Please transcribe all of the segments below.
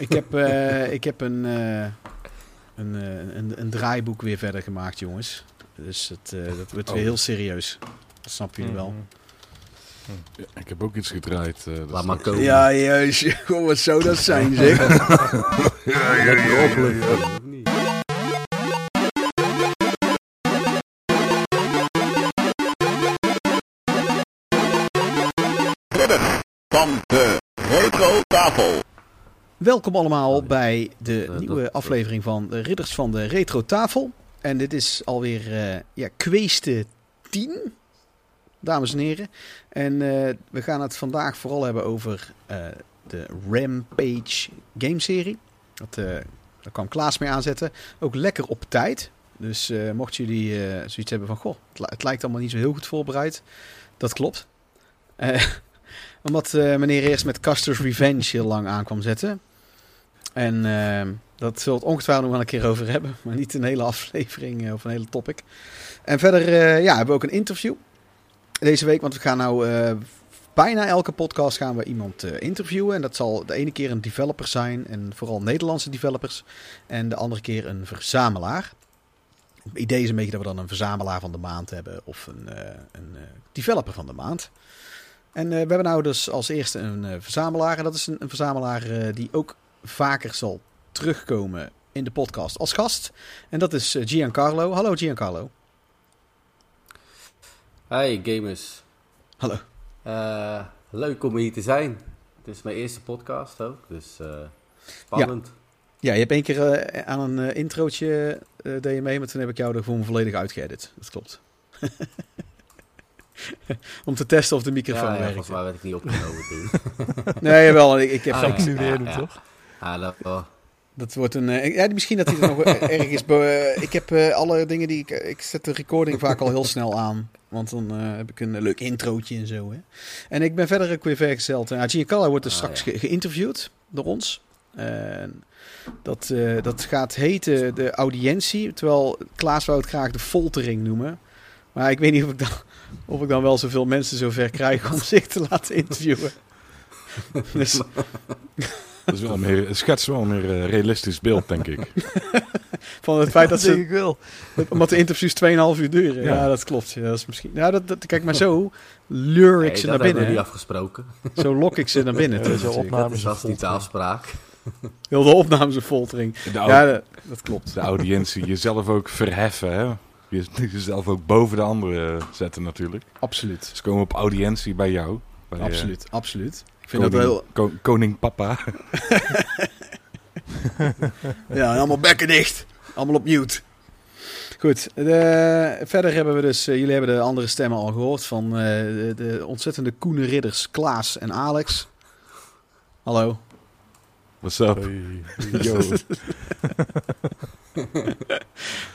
Ik heb, eh, ik heb een, eh, een, eh, een, een draaiboek weer verder gemaakt, jongens. Dus het, eh, dat wordt weer Oh. heel serieus. Dat snappen jullie wel. Ja, ik heb ook iets gedraaid. eh, dat Laat maar komen. Ja, juist. Goh, wat zou dat zijn, zeg? Ja, ja, ja, ja, ja. Of niet? van de retro tafel. Welkom allemaal bij de nieuwe dat- aflevering van de Ridders van de Retro Tafel. En dit is alweer eh ja, kweeste 10, dames en heren. En eh, we gaan het vandaag vooral hebben over eh, de Rampage gameserie. Dat, daar kwam Klaas mee aanzetten. Ook lekker op tijd. Dus mochten jullie zoiets hebben van... Goh, het, het lijkt allemaal niet zo heel goed voorbereid. Dat klopt. Omdat meneer eerst met Custer's Revenge heel lang aan kwam zetten. En eh, dat zullen we het ongetwijfeld nog wel een keer over hebben. Maar niet een hele aflevering eh, of een hele topic. En verder eh, ja, hebben we ook een interview deze week. Want we gaan nou eh, bijna elke podcast gaan we iemand interviewen. En dat zal de ene keer een developer zijn. En vooral Nederlandse developers. En de andere keer een verzamelaar. Het idee is een beetje dat we dan een verzamelaar van de maand hebben. Of een, een developer van de maand. En we hebben nou dus als eerste een verzamelaar. En dat is een, verzamelaar die ook vaker zal terugkomen in de podcast als gast. En dat is eh, Giancarlo. Hallo Giancarlo. Hey gamers. Hallo. Eh, leuk om hier te zijn. Het is mijn eerste podcast ook, dus eh, spannend. Ja, je hebt één keer aan een introotje eh deed je mee, maar toen heb ik jou er gewoon volledig uitgeëdit. Dat klopt. Om te testen of de Ja, microfoon ja, werkt. volgens mij werd ik niet opgenomen toen. Nee, wel. Ik, ik heb Ah, ja. Nu reden, toch? Dat, wordt een. eh, ja, misschien dat hij er nog ergens. be- eh, ik heb eh, alle dingen die ik. Ik zet de recording vaak al heel snel aan. Want dan heb ik een leuk introotje en zo. Hè. En ik ben verder ook weer vergezeld. Uh, Giancarlo wordt dus Ah, straks ja. ge- geïnterviewd door ons. En dat, dat gaat heten de audiëntie. Terwijl Klaas wou het graag de foltering noemen. Maar ik weet niet of ik dan, of ik dan wel zoveel mensen zover krijg om zich te laten interviewen. Dus Dat is wel meer, het schetst wel een meer eh, realistisch beeld, denk ik. van het feit dat denk ze ik wel. Omdat de interviews 2,5 uur duren. Ja, Ja. dat klopt. Ja, dat is misschien... ja, dat, dat, kijk, maar zo lure ik Hey, ze dat naar binnen. niet afgesproken. Zo lok ik ze naar binnen. Ja, opname. Dat is niet de afspraak. Heel de opnames een foltering. Ja, dat, dat klopt. de audiëntie, jezelf ook verheffen, hè? Je- Jezelf ook boven de anderen zetten, natuurlijk. Absoluut. Ze komen op audiëntie bij jou. Bij, eh, Absoluut, absoluut. Ik vind koning, dat wel... ko- koning papa. Ja, allemaal bekken dicht. Allemaal op mute. Goed, de- verder hebben we dus... eh, jullie hebben de andere stemmen al gehoord van eh, de, de ontzettende koene ridders Klaas en Alex. Hallo. What's up? Hey. Yo.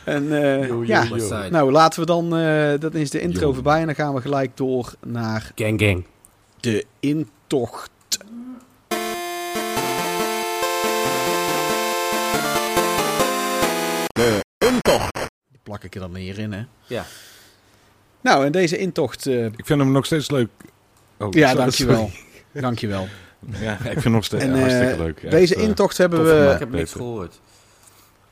En eh, Yo, yo, ja, yo. Nou laten we dan... eh, dat is de intro Yo. voorbij en dan gaan we gelijk door naar Gang gang. de intocht. De intocht. Die plak ik er dan hierin, hè. Ja. Nou, en deze intocht... eh, Ik vind hem nog steeds leuk. Oh, ja, sorry. dankjewel. Dankjewel. Ja, ik vind hem nog steeds En, ja, eh, hartstikke leuk. Echt, deze eh, intocht hebben we... gemaakt. ik heb niks gehoord.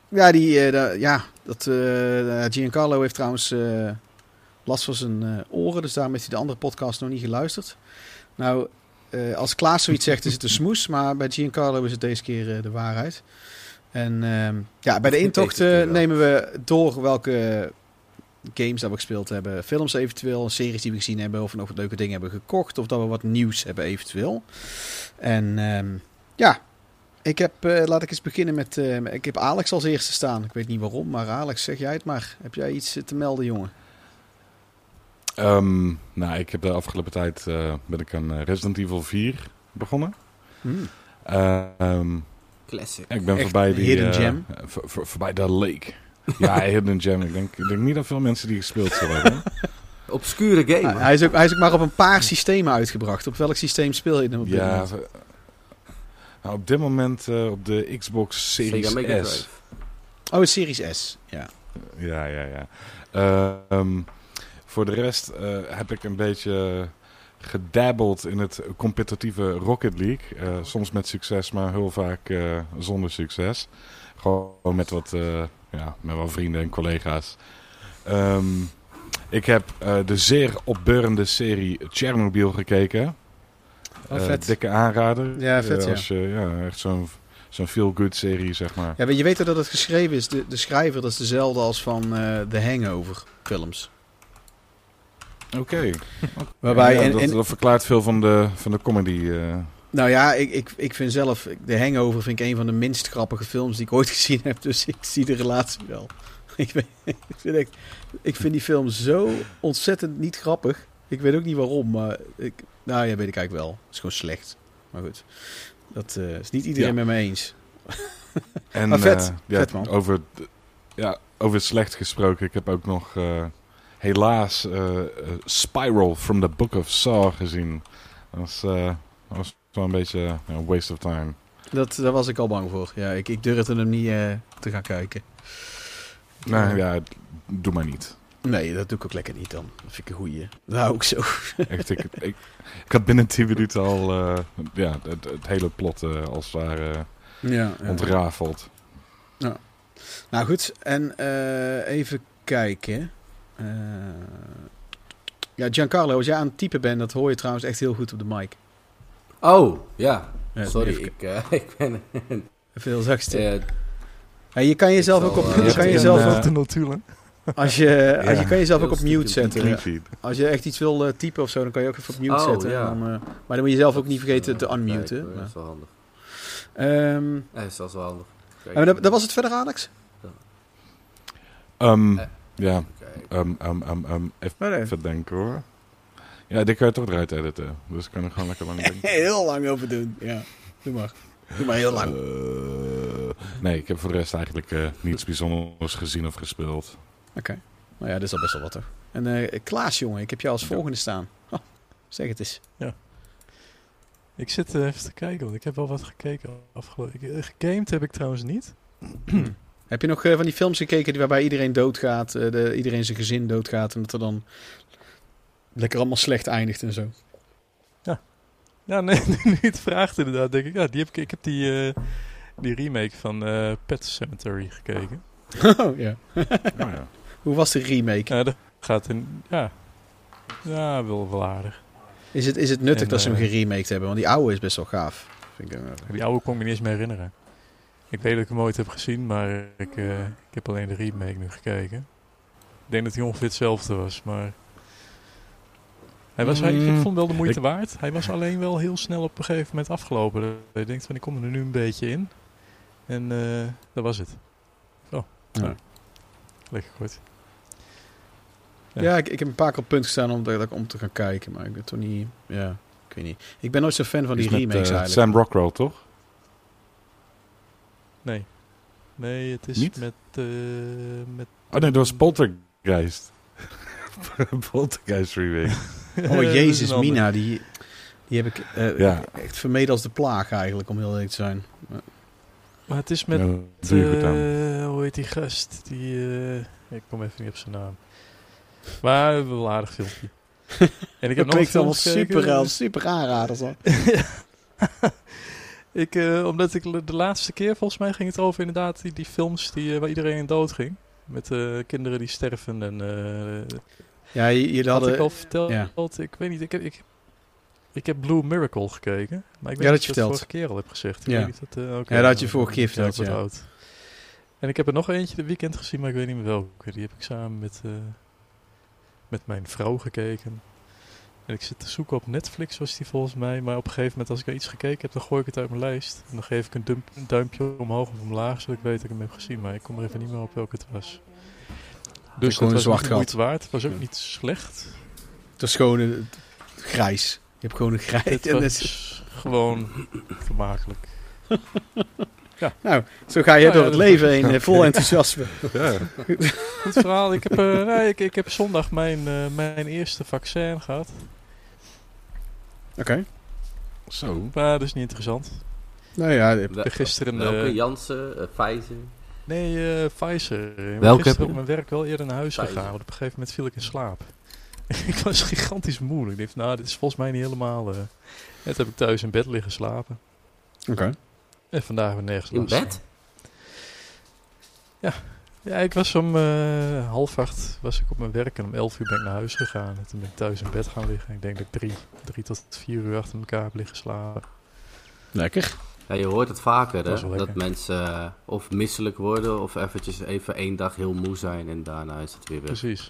Ja, die, eh, da- ja dat, eh, Giancarlo heeft trouwens eh, last van zijn eh, oren. Dus daarom heeft hij de andere podcast nog niet geluisterd. Nou, eh, als Klaas zoiets zegt is het een smoes. Maar bij Giancarlo is het deze keer eh, de waarheid. En ehm, ja, bij de Deze intocht keer eh, nemen we door welke games dat we gespeeld hebben. Films eventueel, series die we gezien hebben. Of we nog wat leuke dingen hebben gekocht. Of dat we wat nieuws hebben eventueel. En ehm, ja, ik heb, laat ik eens beginnen met, ik heb Alex als eerste staan. Ik weet niet waarom, maar Alex, zeg jij het maar. Heb jij iets te melden, jongen? Ehm, nou, ik heb de afgelopen tijd eh, ben ik aan eh, Resident Evil 4 begonnen. Ehm, Classic. ik ben Echt voorbij die hidden eh, gem? voor- voor- voorbij de lake. ja, hidden gem. Ik denk, ik denk niet dat veel mensen die gespeeld zullen hebben. Obscure game. Ah, hij, is ook, hij is ook maar op een paar systemen uitgebracht. Op welk systeem speel je hem op dit ja, moment? nou, op dit moment eh, op de Xbox Series S. Drive. Oh, een Series S. Ja. Ja, ja, ja. Ehm, voor de rest eh, heb ik een beetje gedabbeld in het competitieve Rocket League. Eh, soms met succes, maar heel vaak eh, zonder succes. Gewoon met wat, ja, met wat vrienden en collega's. Ehm, ik heb de zeer opbeurende serie Chernobyl gekeken. Oh, vet. dikke aanrader. Ja, vet, ja. Als je, ja, echt zo'n zo'n feel-good serie, zeg maar. Ja, weet- je weet dat het geschreven is, de, de schrijver, dat is dezelfde als van The Hangover films. Oké. Waarbij, Ja, en, dat, en- dat verklaart veel van de, van de comedy. eh. nou ja, ik, ik, ik vind zelf, The Hangover vind ik een van de minst grappige films die ik ooit gezien heb, dus ik zie de relatie wel. Ik, ik, vind echt, ik vind die film zo ontzettend niet grappig. Ik weet ook niet waarom, maar ik, nou ja, weet ik eigenlijk wel. Het is gewoon slecht. Maar goed, dat eh, is niet iedereen Ja. met me eens. En, Maar vet. eh, ja, Vet, man. Over, ja, over slecht gesproken. Ik heb ook nog helaas eh, eh, Spiral from the Book of Saw gezien. Dat was, dat was wel een beetje een waste of time. Dat, daar was ik al bang voor. Ja, ik, ik durfde hem niet te gaan kijken. Nou ja, doe maar niet. Nee, dat doe ik ook lekker niet dan. Dat vind ik een goeie. Nou, ook zo. Echt, ik, ik, ik had binnen 10 minuten al ja, het, het hele plot als het ware Ja, ontrafeld. Nou goed, en even kijken. Eh, ja, Giancarlo, als jij aan het typen bent, dat hoor je trouwens echt heel goed op de mic. Oh, ja. Ja, Sorry, even- ik, eh, ik ben... Even heel zachtst. eh, Ja, je kan jezelf ook op, je kan jezelf natuurlijk. als je, als je kan jezelf ook op mute zetten. Als je echt iets wil eh, typen of zo, dan kan je ook even op mute Oh, zetten. ja. Dan, maar dan moet je zelf ook niet vergeten te unmuten. Maar- Dat is wel handig. Ehm, Ja, dat is wel handig. Kijk, en dat, dat was het verder, Alex? Ehm, Eh. ja, ehm, ehm, ehm, ehm, even, even denken hoor. Ja, dit kan je toch eruit editen. Dus ik kan er gewoon lekker lang denken. heel lang over doen. Ja, doe maar. Doe maar heel lang. Eh, nee, ik heb voor de rest eigenlijk eh, niets bijzonders gezien of gespeeld. Oké. Nou ja, dat is al best wel wat toch. En eh, Klaas, jongen, ik heb jou als Ja. volgende staan. Oh, zeg het eens. Ik zit even te kijken, want ik heb wel wat gekeken afgelopen. ik- Gegamed heb ik trouwens niet. Heb je nog eh, van die films gekeken die waarbij iedereen doodgaat, eh, de, iedereen zijn gezin doodgaat en dat er dan lekker allemaal slecht eindigt en zo? Ja, nee, nu het vraagt inderdaad, denk ik. Ja, die heb ik, ik heb die, eh, die remake van eh Pet Cemetery gekeken. Oh ja. Nou ja. Hoe was de remake? Ja, dat gaat in... Ja, ja wel, wel aardig. Is het, is het nuttig En, dat ze hem geremaked hebben? Want die oude is best wel gaaf. Vind ik, Die oude kon ik me niet eens meer herinneren. Ik weet dat ik hem ooit heb gezien, maar ik, eh, ik heb alleen de remake nu gekeken. Ik denk dat hij ongeveer hetzelfde was, maar... Hij was, hij, ik Mm, vond wel de moeite ik- waard. Hij was alleen wel heel snel op een gegeven moment afgelopen. Je denkt van, ik kom er nu een beetje in. En eh, dat was het. Oh, Ja. lekker kort. ja, Ja. ik, ik heb een paar keer op punt gestaan om, dat, om te gaan kijken. Maar ik ben toch niet... Ja, ik weet niet. Ik ben nooit zo'n fan van die Iets met, remakes eh, eigenlijk. Sam Rockwell, toch? Nee. Nee, het is Niet? met... eh, met Oh nee, dat was Poltergeist. Poltergeist remake. Oh, Jezus. Mina, die, die heb ik eh, Ja. echt vermeden als de plaag eigenlijk, om heel eerlijk te zijn. Maar het is met... Ja. Eh, hoe heet die gast? Die, eh, ik kom even niet op zijn naam. Maar een wel aardig filmpje. en ik heb Dat nog klinkt allemaal super, super aanraders. hoor. Ik, eh, omdat ik de laatste keer, volgens mij ging het over inderdaad die, die films die, eh, waar iedereen in dood ging. Met eh, kinderen die sterven en... Ja, jullie had hadden... ik al verteld. ja. Ik weet niet, ik heb, ik, ik heb Blue Miracle gekeken. Maar ik weet Ja, dat je verteld. vorige keer al heb gezegd. Ik Ja. weet niet dat, Ja, dat had je vorige keer verteld, wat ja. oud. En ik heb er nog eentje dit weekend gezien, maar ik weet niet meer welke. Die heb ik samen met, met mijn vrouw gekeken. En ik zit te zoeken op Netflix, was die volgens mij. Maar op een gegeven moment, als ik iets gekeken heb, dan gooi ik het uit mijn lijst. En dan geef ik een, dump- een duimpje omhoog of omlaag, zodat ik weet dat ik hem heb gezien. Maar ik kom er even niet meer op welke het was. Dus dat was zwart moeite waard. Het was ook niet slecht. Het is gewoon een- grijs. Je hebt gewoon een grijs. Het en was gewoon vermakelijk. nou, zo ga je Nou door ja, het leven heen, eh, vol enthousiasme. Ja. Goed verhaal. Ik heb, eh, nee, ik, ik heb zondag mijn, eh, mijn eerste vaccin gehad. Oké. Zo. Maar dat is niet interessant. Nou ja, Ik ben gisteren... Welke? eh, Janssen? eh, Pfizer? nee, eh Pfizer. Ik ben Welke gisteren heb op mijn werk wel eerder naar huis Pfizer. gegaan. Want op een gegeven moment viel ik in slaap. ik was gigantisch moe. Ik dacht, nou, dit is volgens mij niet helemaal... eh net heb ik thuis in bed liggen slapen. Oké. En vandaag weer nergens In last bed? Ja, ik was om eh, half acht was ik op mijn werk en om elf uur ben ik naar huis gegaan. En toen ben ik thuis in bed gaan liggen. Ik denk dat ik drie, drie tot vier uur achter elkaar heb liggen slapen. Lekker. Ja, je hoort het vaker, Dat hè? Dat mensen eh, of misselijk worden of eventjes even één dag heel moe zijn en daarna is het weer weg. Precies.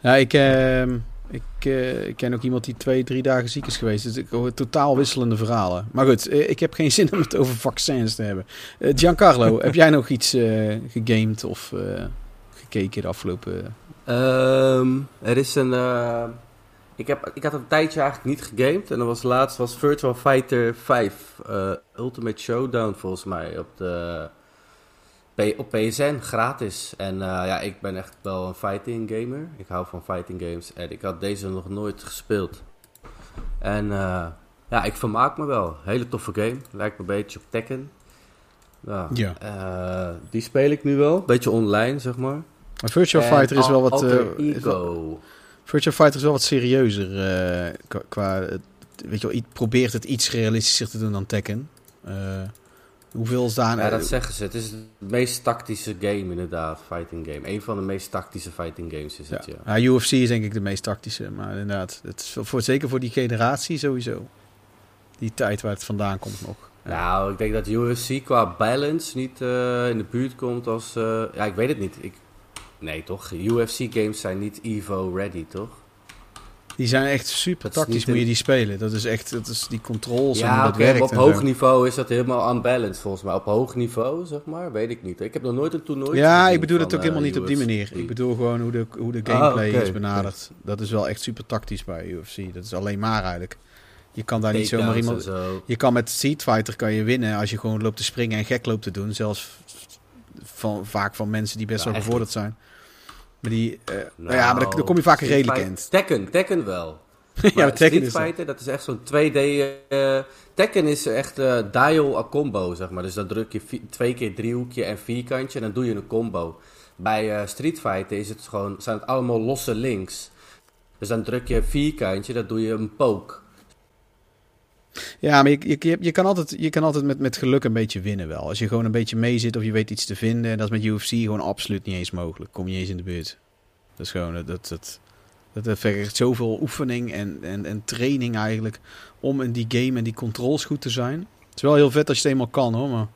Ja, ik, ehm, ik, eh, ik ken ook iemand die twee, drie dagen ziek is geweest. Dus ik hoor totaal wisselende verhalen. Maar goed, eh, ik heb geen zin om het over vaccins te hebben. Eh, Giancarlo, heb jij nog iets gegamed of gekeken de afgelopen... Ehm, er is een. ik, heb, ik had een tijdje eigenlijk niet gegamed. En dan was laatst was Virtual Fighter 5 eh, Ultimate Showdown volgens mij op de op PSN gratis. En eh, ja, ik ben echt wel een fighting gamer. Ik hou van fighting games. En ik had deze nog nooit gespeeld. En eh, ja, ik vermaak me wel. Hele toffe game. Lijkt me een beetje op Tekken. Ja. Ja. Eh, die speel ik nu wel. Beetje online, zeg maar. Maar Virtual En Fighter is wel wat... Is wel- Ego. Virtual Fighter is wel wat serieuzer qua... weet je wel, probeert het iets realistischer te doen dan Tekken. Hoeveel is daar... Ja, dat zeggen ze. Het is de meest tactische game inderdaad, fighting game. Een van de meest tactische fighting games is het, ja. Ja, UFC is denk ik de meest tactische. Maar inderdaad, het is voor, zeker voor die generatie sowieso. Die tijd waar het vandaan komt nog. Nou, ik denk dat UFC qua balance niet eh, in de buurt komt als... eh, ja, ik weet het niet. Ik, nee, toch? UFC games zijn niet Evo ready, toch? Die zijn echt super Dat is tactisch, moet je die spelen. Dat is echt, dat is die controls en hoe Ja, dat oké, werkt. op en hoog zo. niveau is dat helemaal unbalanced volgens mij. Op hoog niveau, zeg maar, weet ik niet. Ik heb nog nooit een toernooi Ja, ik bedoel het ook eh, helemaal niet op die manier. Ik bedoel gewoon hoe de, hoe de Ah, gameplay is benaderd. Dat is wel echt super tactisch bij UFC. Dat is alleen maar eigenlijk. Je kan daar niet zomaar en iemand... zo. Je kan met Street Fighter kan je winnen als je gewoon loopt te springen en gek loopt te doen. Zelfs van, vaak van mensen die best wel bevorderd zijn. Maar die... eh, nou ja, maar dan, dan kom je vaak Street redelijk in. Tekken, Tekken wel. ja, Maar Tekken Street. Fighter, dat is echt zo'n 2D... eh, Tekken is echt eh dial a combo, zeg maar. Dus dan druk je twee keer driehoekje en vierkantje en dan doe je een combo. Bij eh, Street Fighter is het gewoon, zijn het allemaal losse links. Dus dan druk je vierkantje, dan doe je een poke. Ja, maar je, je, je kan altijd, je kan altijd met, met geluk een beetje winnen wel. Als je gewoon een beetje mee zit of je weet iets te vinden. En dat is met UFC gewoon absoluut niet eens mogelijk. Kom je niet eens in de buurt. Dat is gewoon, dat, dat, dat, dat vergt zoveel oefening en, en, en training eigenlijk. Om in die game en die controls goed te zijn. Het is wel heel vet als je het eenmaal kan hoor, maar...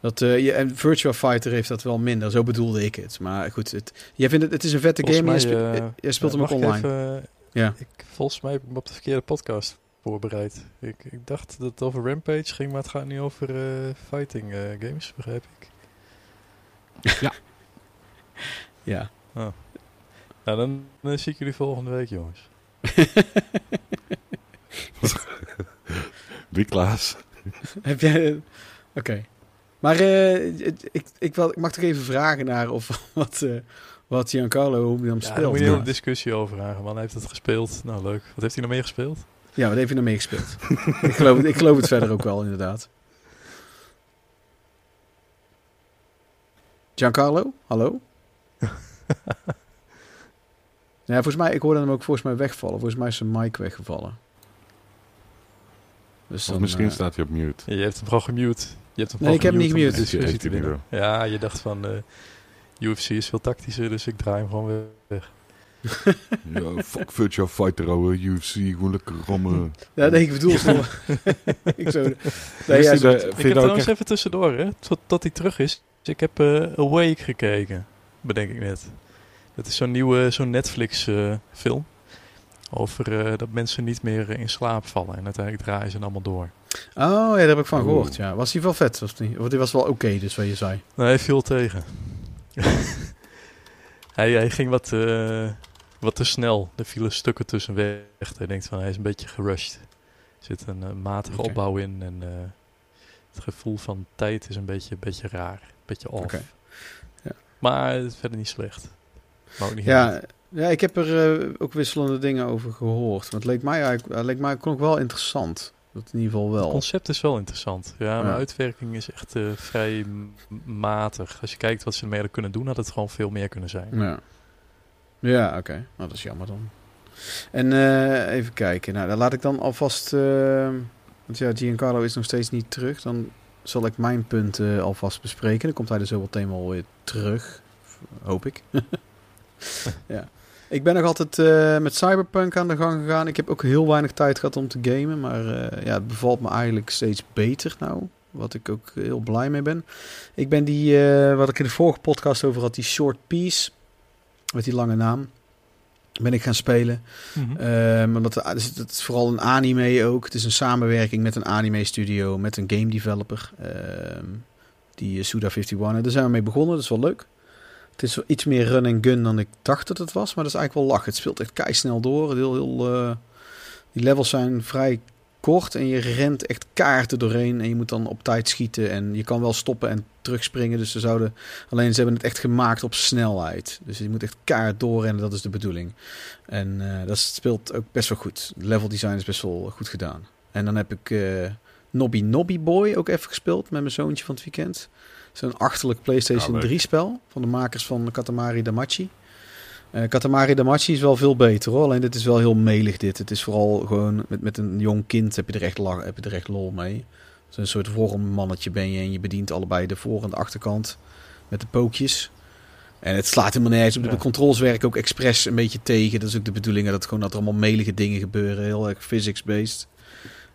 Dat, eh, je, en Virtua Fighter heeft dat wel minder, zo bedoelde ik het. Maar goed, het, jij vindt het, het is een vette Volgens game. mij, je, eh, je speelt hem mag ook online. even, eh, Ja. ik, volgens mij heb ik op de verkeerde podcast voorbereid. Ik, ik dacht dat het over Rampage ging, maar het gaat nu over eh, fighting eh, games, begrijp ik. Ja. Nou, dan, dan zie ik jullie volgende week, jongens. Die Klaas. Heb jij... Oké. Maar eh, ik, ik, wel, ik mag toch even vragen naar of wat, eh wat Giancarlo, hoe hij hem Ja, daar speelt. moet je Ja, een hele discussie over aangaan, man. Hij heeft het gespeeld. Nou, leuk. Wat heeft hij nog meer gespeeld? Ja, wat heeft hij nou meegespeeld? ik, geloof, het- ik geloof het verder ook wel, inderdaad. Giancarlo, hallo? ja, volgens mij, ik hoorde hem ook volgens mij wegvallen. Volgens mij is zijn mic weggevallen. Dus Of dan, misschien eh, staat hij op mute. Je hebt hem gewoon gemute. Je hebt hem Nee, ik heb hem niet gemute. winnen. Ja, je dacht van... eh, UFC is veel tactischer, dus ik draai hem gewoon weg. Ja, fuck Virtua Fighter, ouwe. UFC, gewoon lekker rammen. Ja, nee, ik bedoel gewoon... ik zo... Nee, ja, die zo- de- Ik heb trouwens echt... even tussendoor, hè, tot, tot hij terug is. Dus ik heb eh Awake gekeken, bedenk ik net. Dat is zo'n nieuwe zo'n Netflix-film. over eh, dat mensen niet meer eh, in slaap vallen. En uiteindelijk draaien ze allemaal door. Oh, ja, daar heb ik van Oeh. gehoord. Ja. Was hij wel vet? Of niet? Want die was wel oké, dus wat je zei. Nee, hij viel tegen. hij, hij ging wat, eh, wat te snel. Er vielen stukken tussen weg. Hij denkt van hij is een beetje gerushed. Er zit een eh, matige opbouw in. En eh, het gevoel van tijd is een beetje, beetje raar. Een beetje off. Ja. Maar het is verder niet slecht. Maar ook niet heel Ja, ja, ik heb er eh, ook wisselende dingen over gehoord. Want het leek mij eigenlijk het leek mij ook wel interessant. Dat in ieder geval Het wel. concept is wel interessant. Ja, maar uitwerking is echt vrij matig. Als je kijkt wat ze ermee kunnen doen, had het gewoon veel meer kunnen zijn. Ja, ja oké. Nou, dat is jammer dan. En eh, even kijken. Nou, dan laat ik dan alvast... eh, want ja, Giancarlo is nog steeds niet terug. Dan zal ik mijn punten alvast bespreken. Dan komt hij er zo meteen wel weer terug. Hoop ik. ja. Ik ben nog altijd eh, met Cyberpunk aan de gang gegaan. Ik heb ook heel weinig tijd gehad om te gamen. Maar eh, ja, het bevalt me eigenlijk steeds beter nou. Wat ik ook heel blij mee ben. Ik ben die, eh, wat ik in de vorige podcast over had, die Short Piece. Met die lange naam. Ben ik gaan spelen. Mhm. Ehm, omdat het, is- het is vooral een anime ook. Het is een samenwerking met een anime studio, met een game developer. ehm, die is Suda51. En daar zijn we mee begonnen, dat is wel leuk. Het is wel iets meer run en gun dan ik dacht dat het was. Maar dat is eigenlijk wel lachen. Het speelt echt kei snel door. Heel, heel, eh, die levels zijn vrij kort en je rent echt kaarten doorheen. En je moet dan op tijd schieten. En je kan wel stoppen en terugspringen. Dus ze zouden... Alleen ze hebben het echt gemaakt op snelheid. Dus je moet echt kaart doorrennen, dat is de bedoeling. En eh, dat speelt ook best wel goed. Level design is best wel goed gedaan. En dan heb ik eh Nobby Nobby Boy ook even gespeeld met mijn zoontje van het weekend. Zo'n achterlijk PlayStation Ja, leuk. 3 spel van de makers van Katamari Damacy. Eh Katamari Damacy is wel veel beter hoor. Alleen dit is wel heel melig dit. Het is vooral gewoon met, met een jong kind heb je er echt, heb je er echt lol mee. Zo'n soort vormmannetje ben je en je bedient allebei de voor- en de achterkant met de pookjes. En het slaat helemaal nergens op. Ja. De controls werken ook expres een beetje tegen. Dat is ook de bedoeling dat, gewoon, dat er allemaal melige dingen gebeuren. Heel erg physics-based.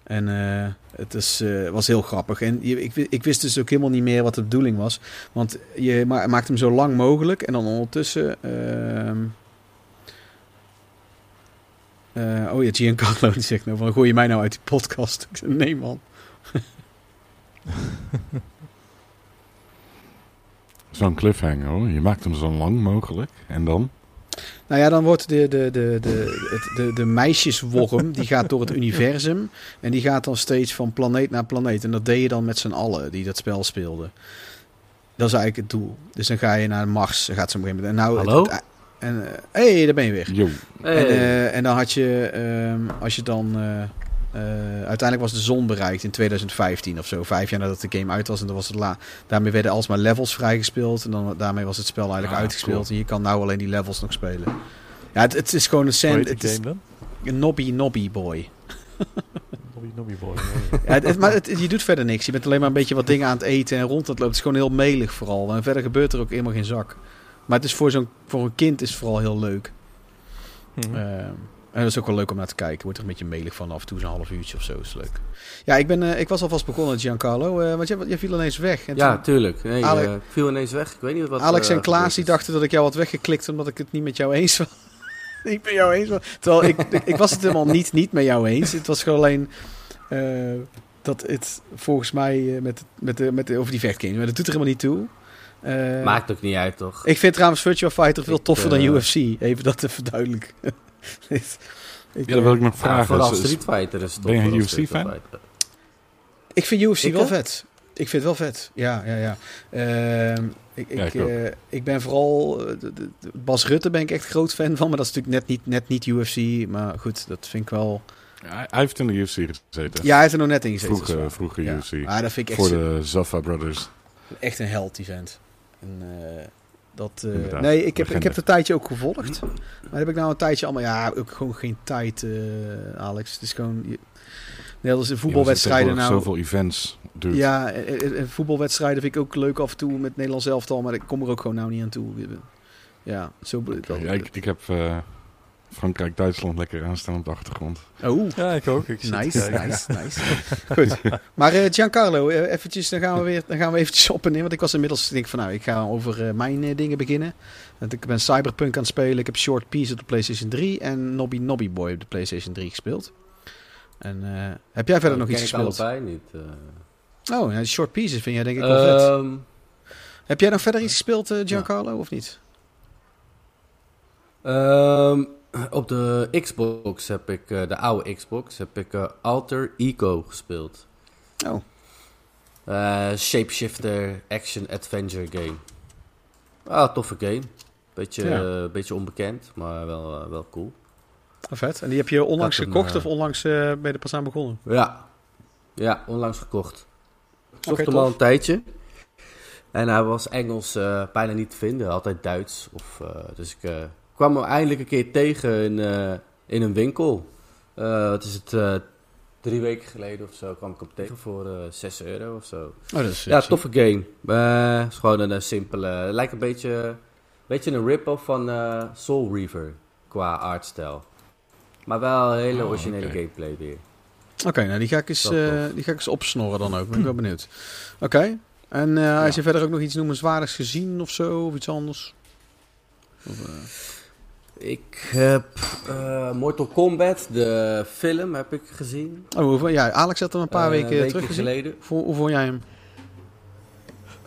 En eh, het eh, was heel grappig. En je, ik, ik wist dus ook helemaal niet meer wat de bedoeling was. Want je ma maakt hem zo lang mogelijk. En dan ondertussen... eh, oh ja, Giancarlo die zegt nou van... Gooi je mij nou uit die podcast? Ik nee man. Zo'n cliffhanger hoor. Je maakt hem zo lang mogelijk. En dan? Nou ja, dan wordt de, de, de, de, het- de, de meisjesworm, die gaat door het universum. En die gaat dan steeds van planeet naar planeet. En dat deed je dan met z'n allen die dat spel speelden. Dat is eigenlijk het doel. Dus dan ga je naar Mars, dan gaat ze op een gegeven moment. En nou, Hallo? Het, het- en, eh, hey, daar ben je weer. Yo. Hey. En, eh, en dan had je, ehm, als je dan... eh, eh, uiteindelijk was de zon bereikt in 2015 of zo. Vijf jaar nadat de game uit was. En dan was het la daarmee werden alsmaar levels vrijgespeeld. En dan, daarmee was het spel eigenlijk Ah, uitgespeeld. cool. En je kan nou alleen die levels nog spelen. Ja, het, het is gewoon een sand. Het is dan? een nobby nobby boy. Nobby Nobby Boy. Ja, het, maar het, je doet verder niks. Je bent alleen maar een beetje wat dingen aan het eten en rond het lopen. Het is gewoon heel melig vooral. En verder gebeurt er ook helemaal geen zak. Maar het is voor, zo'n, voor een kind is het vooral heel leuk. Mhm. Ehm, en dat is ook wel leuk om naar te kijken. Wordt er een beetje melig van af en toe, zo'n half uurtje of zo. Is leuk. Ja, ik, ben, eh, ik was alvast begonnen, Giancarlo. eh want jij, jij viel ineens weg. En ja, toen- tuurlijk. Nee, eh, ik viel ineens weg. Ik weet niet wat Alex en Klaas die dachten dat ik jou had weggeklikt omdat ik het niet met jou eens was. niet met jou eens was. Terwijl ik, ik, ik was het helemaal niet, niet met jou eens. Het was gewoon alleen eh, dat het volgens mij met, met, de, met de, over die vechtgames. Maar dat doet er helemaal niet toe. Eh, Maakt ook niet uit, toch? ik vind trouwens Virtua Fighter veel Ik, toffer dan UFC. Even dat te verduidelijken. Ik, Ja, dat wil ik nog Ja, vragen. vooral is- Street Fighter is het ben je een toch UFC-fan? Ik vind UFC Ik, wel vet. Ik vind het wel vet. Ja, ja, ja. Ehm, ik, Ja, ik, eh, ik ben vooral... eh, de- de- de- Bas Rutte ben ik echt groot fan van. Maar dat is natuurlijk net niet, net niet UFC. Maar goed, dat vind ik wel... Ja, hij heeft in de UFC gezeten. Ja, hij heeft er nog net in gezeten. vroeger, vroeger. UFC. Ja. Ah, dat vind ik echt, Voor de Zaffa Brothers. echt een held event. En, eh, dat, eh, nee, ik heb, ik heb het een tijdje ook gevolgd. Maar heb ik nou een tijdje allemaal... Ja, ook gewoon geen tijd, eh, Alex. Het is gewoon... Je, net als de voetbalwedstrijden nou... Zoveel events duurt. Ja, en, en voetbalwedstrijden vind ik ook leuk af en toe met Nederlands elftal, maar ik kom er ook gewoon nou niet aan toe. Ja, zo. Oké, ja, ik, ik heb eh, Frankrijk-Duitsland lekker aanstaan op de achtergrond. Oh, Ja, ik ook. Ik nice, nice, nice. Goed. Maar eh, Giancarlo, eh, eventjes, dan gaan we weer, dan gaan we eventjes op en neer, want ik was inmiddels denk ik van, nou, ik ga over eh, mijn dingen beginnen. Want ik ben Cyberpunk aan het spelen. Ik heb Short Piece op de PlayStation 3 en Nobby Nobby Boy op de PlayStation 3 gespeeld. En eh, heb jij verder nog iets ken ik gespeeld? allebei niet. eh. Oh, ja, Short Pieces vind jij denk ik wel vet. Ehm, Heb jij nog verder iets gespeeld, eh, Giancarlo, of niet? Ehm, op de Xbox heb ik, eh, de oude Xbox, heb ik eh, Alter Ego gespeeld. Oh. Eh, shapeshifter, action, adventure game. Ah, toffe game. Beetje, Ja. beetje onbekend, maar wel, wel cool. Ah, vet. En die heb je onlangs Dat een, gekocht of onlangs eh ben je er pas aan begonnen? Ja, ja onlangs gekocht. Ik zocht hem al een tijdje. En hij was Engels eh, bijna niet te vinden, altijd Duits. Of, eh, dus ik eh, kwam hem eindelijk een keer tegen in, eh, in een winkel. Eh, het is het eh, drie weken geleden of zo kwam ik op tegen voor eh 6 euro of zo. Oh, dat is, Ja, toffe game. Is gewoon een simpele. Het lijkt een beetje, beetje een rip-off van Soul Reaver qua artstijl. Maar wel een hele Oh, originele gameplay weer. Oké, nou die ga, ik eens, die ga ik eens opsnorren dan ook. Ben ik wel benieuwd. Oké. En als je verder ook nog iets noemenswaardigs gezien of zo, of iets anders? Of, Ik heb eh, Mortal Kombat, de film, heb ik gezien. Oh, hoeveel- ja, Alex had hem een paar Eh, weken een weekje terug gezien. geleden. Hoe, hoe vond jij hem?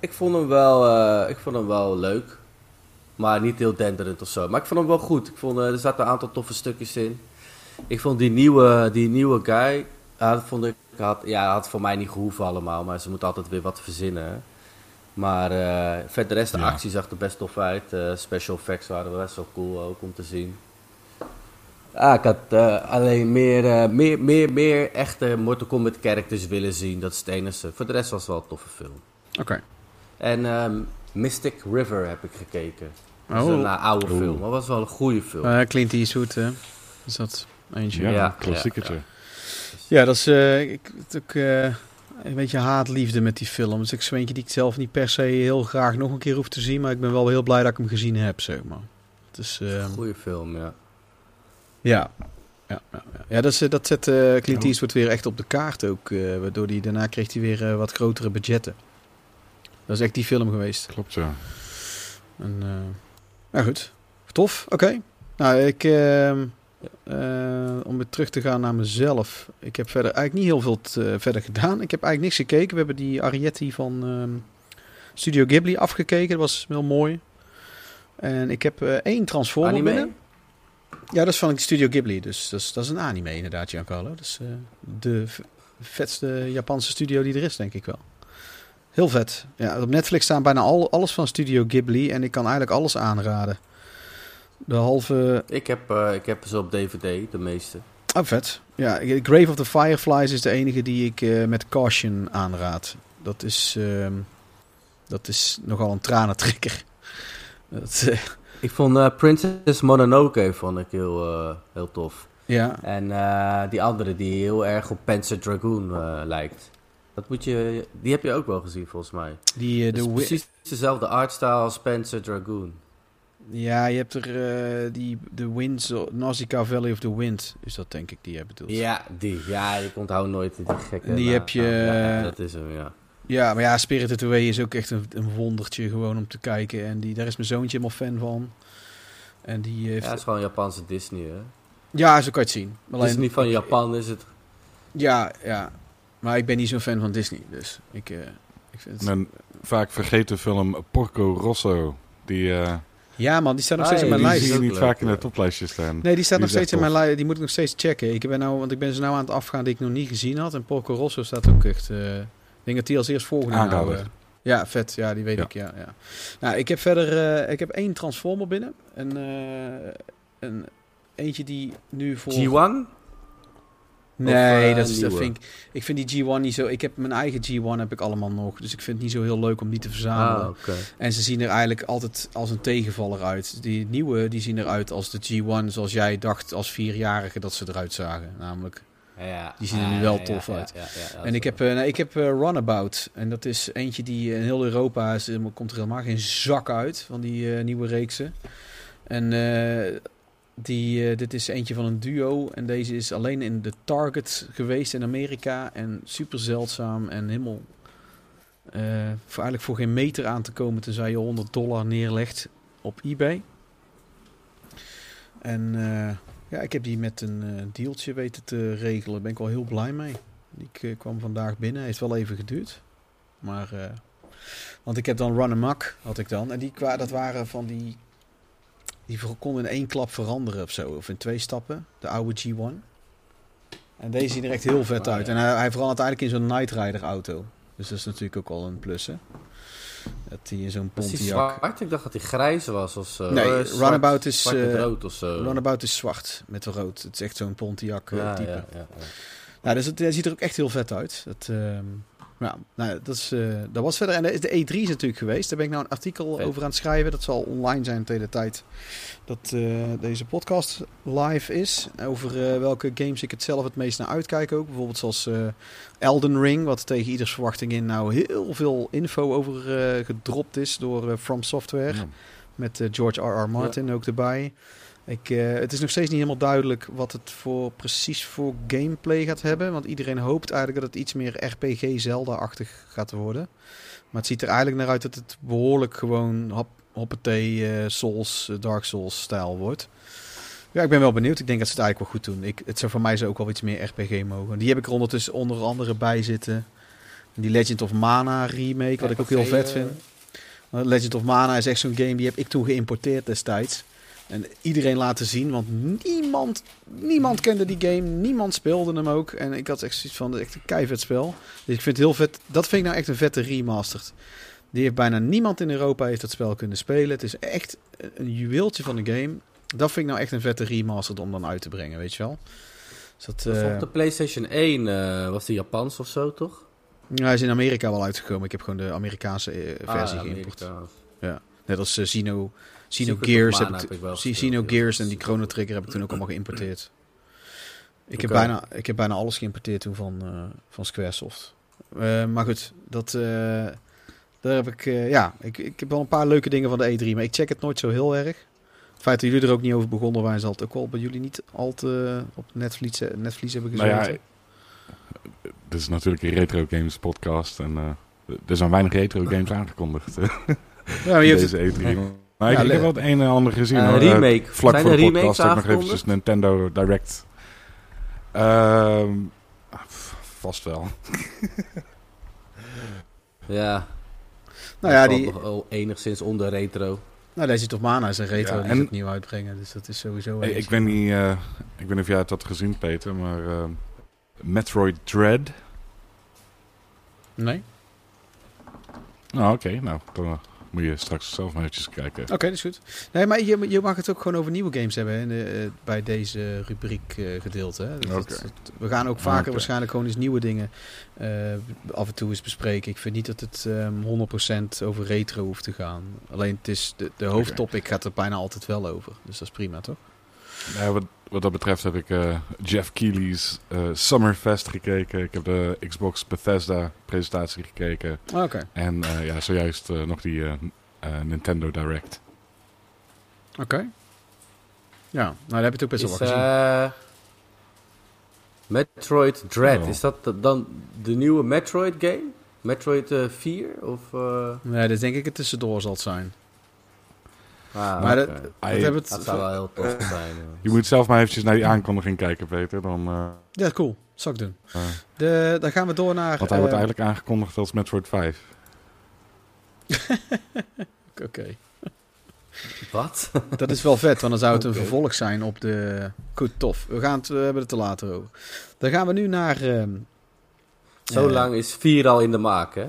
Ik vond hem wel, eh, ik vond hem wel leuk. Maar niet heel denderend of zo. Maar ik vond hem wel goed. Ik vond, eh, er zaten een aantal toffe stukjes in. Ik vond die nieuwe, die nieuwe guy. dat vond ik, had, ja, had voor mij niet gehoeven allemaal. Maar ze moeten altijd weer wat verzinnen. hè. Maar eh verder de rest, de Ja. actie zag er best tof uit. Eh, special effects waren best wel cool ook om te zien. Ah, ik had eh, alleen meer, meer, meer, meer echte Mortal Kombat characters willen zien. Dat is het enige. Voor de rest was het wel een toffe film. Oké. En ehm, Mystic River heb ik gekeken. Dat is Oh. een oude Oeh. film, maar was wel een goede film. Eh, Clint Eastwood, hè? Is dat eentje? Ja, Ja, een klassiekertje. Ja, dat is eh, ik, het ook, eh, een beetje haatliefde met die film. Het is ook zo eentje die ik zelf niet per se heel graag nog een keer hoef te zien. Maar ik ben wel heel blij dat ik hem gezien heb, zeg maar. Het is, eh, Goede film, ja. ja. Ja, ja, ja. ja dat, is, dat zet eh, Clint Ja. Eastwood weer echt op de kaart ook. eh, waardoor hij daarna kreeg hij weer eh, wat grotere budgetten. Dat is echt die film geweest. Klopt, ja. En, eh, nou goed, tof. Oké. Nou, ik, eh, om weer terug te gaan naar mezelf. Ik heb verder eigenlijk niet heel veel eh, verder gedaan. Ik heb eigenlijk niks gekeken. We hebben die Arietti van ehm, Studio Ghibli afgekeken. Dat was heel mooi. En ik heb eh, één Transformer Anime? binnen. Ja, dat is van Studio Ghibli. Dus dat is, dat is een anime inderdaad, Giancarlo. Dat is de vetste Japanse studio die er is, denk ik wel. Heel vet. Ja, op Netflix staan bijna al, alles van Studio Ghibli. En ik kan eigenlijk alles aanraden. De halve... Ik heb, eh, ik heb ze op DVD, de meeste. Oh, vet. Ja, Grave of the Fireflies is de enige die ik eh, met caution aanraad. Dat is, ehm, dat is nogal een tranentrekker. Dat, eh, Ik vond Princess Mononoke vond ik heel, heel tof. ja, En die andere die heel erg op Panzer Dragoon lijkt. Dat moet je, die heb je ook wel gezien volgens mij. die, de is precies dezelfde artstyle als Panzer Dragoon. Ja, je hebt er eh, die, de Winds, Nausicaa Valley of the Wind, is dat denk ik die jij bedoelt. Ja, die. Ja, ik onthoud nooit die gekke die heb je, Ja, dat is hem, ja. Ja, maar ja, Spirited Away is ook echt een, een wondertje gewoon om te kijken. En die, daar is mijn zoontje helemaal fan van. En die heeft... Ja, het is gewoon Japanse Disney, hè. Ja, zo kan je het zien. Alleen, Disney van Japan is het. Ja, ja. Maar ik ben niet zo'n fan van Disney, dus ik, eh, ik vind het... Een vaak vergeten film Porco Rosso. Die, eh, Ja man, die staat nog Ah, steeds in mijn die lijst. zie je niet vaak in de toplijstjes staan. Nee, die staat Die nog steeds in mijn lijst. Die moet ik nog steeds checken. Ik ben nou, want ik ben ze nou aan het afgaan die ik nog niet gezien had. En Porco Rosso staat ook echt... eh, ik denk dat die als eerst volgende nou, eh, Ja, vet. Ja, die weet Ja. ik. Ja, ja. Nou, ik heb verder... eh, ik heb één Transformer binnen. En, eh, een, eentje die nu voor... G1? Nee, Of, dat eh, is, dat nieuwe? vind ik, ik vind die G1 niet zo... Ik heb mijn eigen G1 heb ik allemaal nog. Dus ik vind het niet zo heel leuk om die te verzamelen. Ah. En ze zien er eigenlijk altijd als een tegenvaller uit. Die nieuwe die zien eruit als de G1 zoals jij dacht als vierjarige dat ze eruit zagen. Namelijk. Ja. Die zien er nu wel ja, ja, tof ja, uit. ja, En ik is heb, eh, nee, ik heb eh, Runabout. En dat is eentje die in heel Europa is, komt er helemaal geen zak uit van die eh, nieuwe reeksen. En eh, die, eh, dit is eentje van een duo. En deze is alleen in de Target geweest in Amerika. En super zeldzaam en helemaal... eh, voor eigenlijk voor geen meter aan te komen tenzij je 100 dollar neerlegt op eBay. En eh, ja, ik heb die met een dealtje weten te regelen. Daar ben ik wel heel blij mee. Die kwam vandaag binnen. Heeft wel even geduurd. Maar, want ik heb dan Run Amok, had ik dan. En die, dat waren van die, die konden in één klap veranderen of zo. Of in twee stappen. De oude G1. En deze zien er echt heel vet uit. En hij, hij verandert eigenlijk in zo'n Night Rider auto. Dus dat is natuurlijk ook al een plus, hè. Dat hij in zo'n Pontiac... zwart? Ik dacht dat hij grijs was of zo. Nee, Eh, zwart- Runabout is, Zwart met eh, rood of zo. Runabout is zwart met rood. Het is echt zo'n Pontiac eh, ja, ja, ja. Nou, dus het, hij ziet er ook echt heel vet uit. Dat, ehm, Ja, nou, dat, is, eh, dat was verder. En de de E3 is natuurlijk geweest. Daar ben ik nou een artikel Vet. over aan het schrijven. Dat zal online zijn tegen de tijd dat eh, deze podcast live is. Over eh, welke games ik het zelf het meest naar uitkijk ook. Bijvoorbeeld zoals Elden Ring, wat tegen ieders verwachting in nou heel veel info over gedropt is door From Software. Ja. Met George R.R. Martin ook erbij. Ik, eh, het is nog steeds niet helemaal duidelijk wat het voor, precies voor gameplay gaat hebben. Want iedereen hoopt eigenlijk dat het iets meer RPG Zelda-achtig gaat worden. Maar het ziet er eigenlijk naar uit dat het behoorlijk gewoon hop, hoppatee eh, Souls, eh, Dark Souls stijl wordt. Ja, ik ben wel benieuwd. Ik denk dat ze het eigenlijk wel goed doen. Ik, het zou voor mij zo ook wel iets meer RPG mogen. Die heb ik er ondertussen onder andere bij zitten. Die Legend of Mana remake, wat ik ook heel vet vind. Legend of Mana is echt zo'n game die heb ik toen geïmporteerd destijds. En iedereen laten zien, want niemand, niemand kende die game. Niemand speelde hem ook. En ik had echt zoiets van, echt een keivet spel. Dus ik vind het heel vet. Dat vind ik nou echt een vette remastered. Die heeft bijna niemand in Europa heeft dat spel kunnen spelen. Het is echt een juweeltje van de game. Dat vind ik nou echt een vette remastered om dan uit te brengen, weet je wel. Dus dat, was eh, op de PlayStation 1 eh, was die Japans of zo, toch? ja, hij is in Amerika wel uitgekomen. Ik heb gewoon de Amerikaanse eh, versie Ah, geïmport. Amerikaans. Net als eh, Of Gears heb ik, heb ik wel ja. Gears en die Chrono Trigger heb ik toen ook allemaal geïmporteerd. Ik heb, bijna, ik heb bijna alles geïmporteerd toen van, eh, van Squaresoft. Eh, maar goed, dat, eh, daar heb ik, eh, ja, ik, ik heb wel een paar leuke dingen van de E3, maar ik check het nooit zo heel erg. Het feit dat jullie er ook niet over begonnen waren, zal het ook wel bij jullie niet al te op Netflix, eh, Netflix hebben Nou ja, gezeten. dit is natuurlijk een retro games podcast en eh, er zijn weinig retro games aangekondigd ja, maar je hebt deze het- E3. Maar ik, Ja, ik heb wel het een en ander gezien. Hoor. remake. Eh, vlak Zijn voor er de remakes podcast ook nog eventjes Nintendo Direct. Pff, vast wel. Ja. nou ja, die, wel enigszins onder retro. nou, Legend of Mana is een retro Ja, die en- ze opnieuw uitbrengen, dus dat is sowieso... Hey, ik weet niet, eh, ik weet niet of jij het had gezien, Peter, maar ehm, Metroid Dread. Nee? Nou, oké, nou, dan moet je straks zelf maar eventjes kijken. Oké, dat is goed. Nee, maar je, je mag het ook gewoon over nieuwe games hebben in de, eh, bij deze rubriek eh, gedeelte. Hè. Dat- we gaan ook vaker waarschijnlijk gewoon eens nieuwe dingen eh, af en toe eens bespreken. Ik vind niet dat het ehm 100% over retro hoeft te gaan. Alleen het is de, de hoofdtopic gaat er bijna altijd wel over. Dus dat is prima, toch? Ja, wat, wat dat betreft heb ik eh, Jeff Keighley's eh, Summerfest gekeken. Ik heb de Xbox Bethesda presentatie gekeken. Oké, En eh, ja, zojuist nog die eh, eh, Nintendo Direct. oké. Ja, nou daar heb je het ook best wel Is, wat gezien. eh, Metroid Dread, Oh. is dat dan de nieuwe Metroid game? Metroid eh 4? Of, eh, Nee, dat denk ik het tussendoor zal het zijn. Ah, maar dat, dat zou wel heel tof zijn. Je moet zelf maar eventjes naar die aankondiging kijken, Peter. Dan, eh, Ja, cool. Zal ik doen. De, dan gaan we door naar... want hij wordt eh, eigenlijk aangekondigd als Metroid 5. Oké. Wat? Dat is wel vet, want dan zou het een vervolg zijn op de... Goed, tof. We, gaan het, we hebben het er later over. Dan gaan we nu naar... ehm, Zo lang is 4 al in de maak, hè?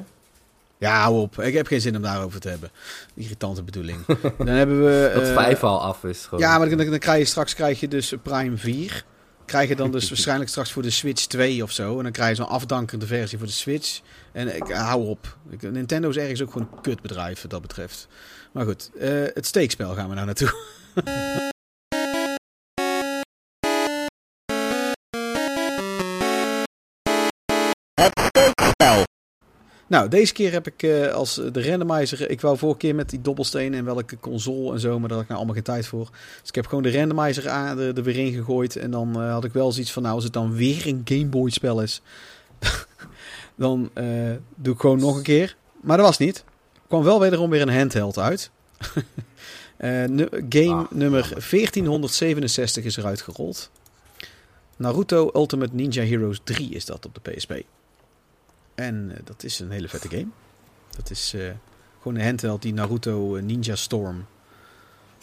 Ja, hou op. Ik heb geen zin om daarover te hebben. Irritante bedoeling. Dan hebben we... Dat eh, 5 al af is. Gewoon. Ja, maar dan, dan krijg je straks krijg je dus Prime 4. Krijg je dan dus waarschijnlijk straks voor de Switch 2 of zo. En dan krijg je zo'n afdankende versie voor de Switch. En ik hou op. Ik, Nintendo is ergens ook gewoon een kutbedrijf wat dat betreft. Maar goed, eh, het steekspel gaan we nou naartoe. Steekspel. Nou, deze keer heb ik eh, als de randomizer... Ik wou vorige keer met die dobbelstenen en welke console en zo... maar daar had ik nou allemaal geen tijd voor. Dus ik heb gewoon de randomizer aan, er, er weer in gegooid. En dan eh, had ik wel zoiets van... Nou, als het dan weer een Game Boy spel is... dan eh, doe ik gewoon nog een keer. Maar dat was niet. Er kwam wel wederom weer een handheld uit. Eh, game Ah, nummer jammer. 1467 is eruit gerold. Naruto Ultimate Ninja Heroes 3 is dat op de PSP. En eh, dat is een hele vette game. Dat is eh, gewoon een handheld die Naruto eh, Ninja Storm.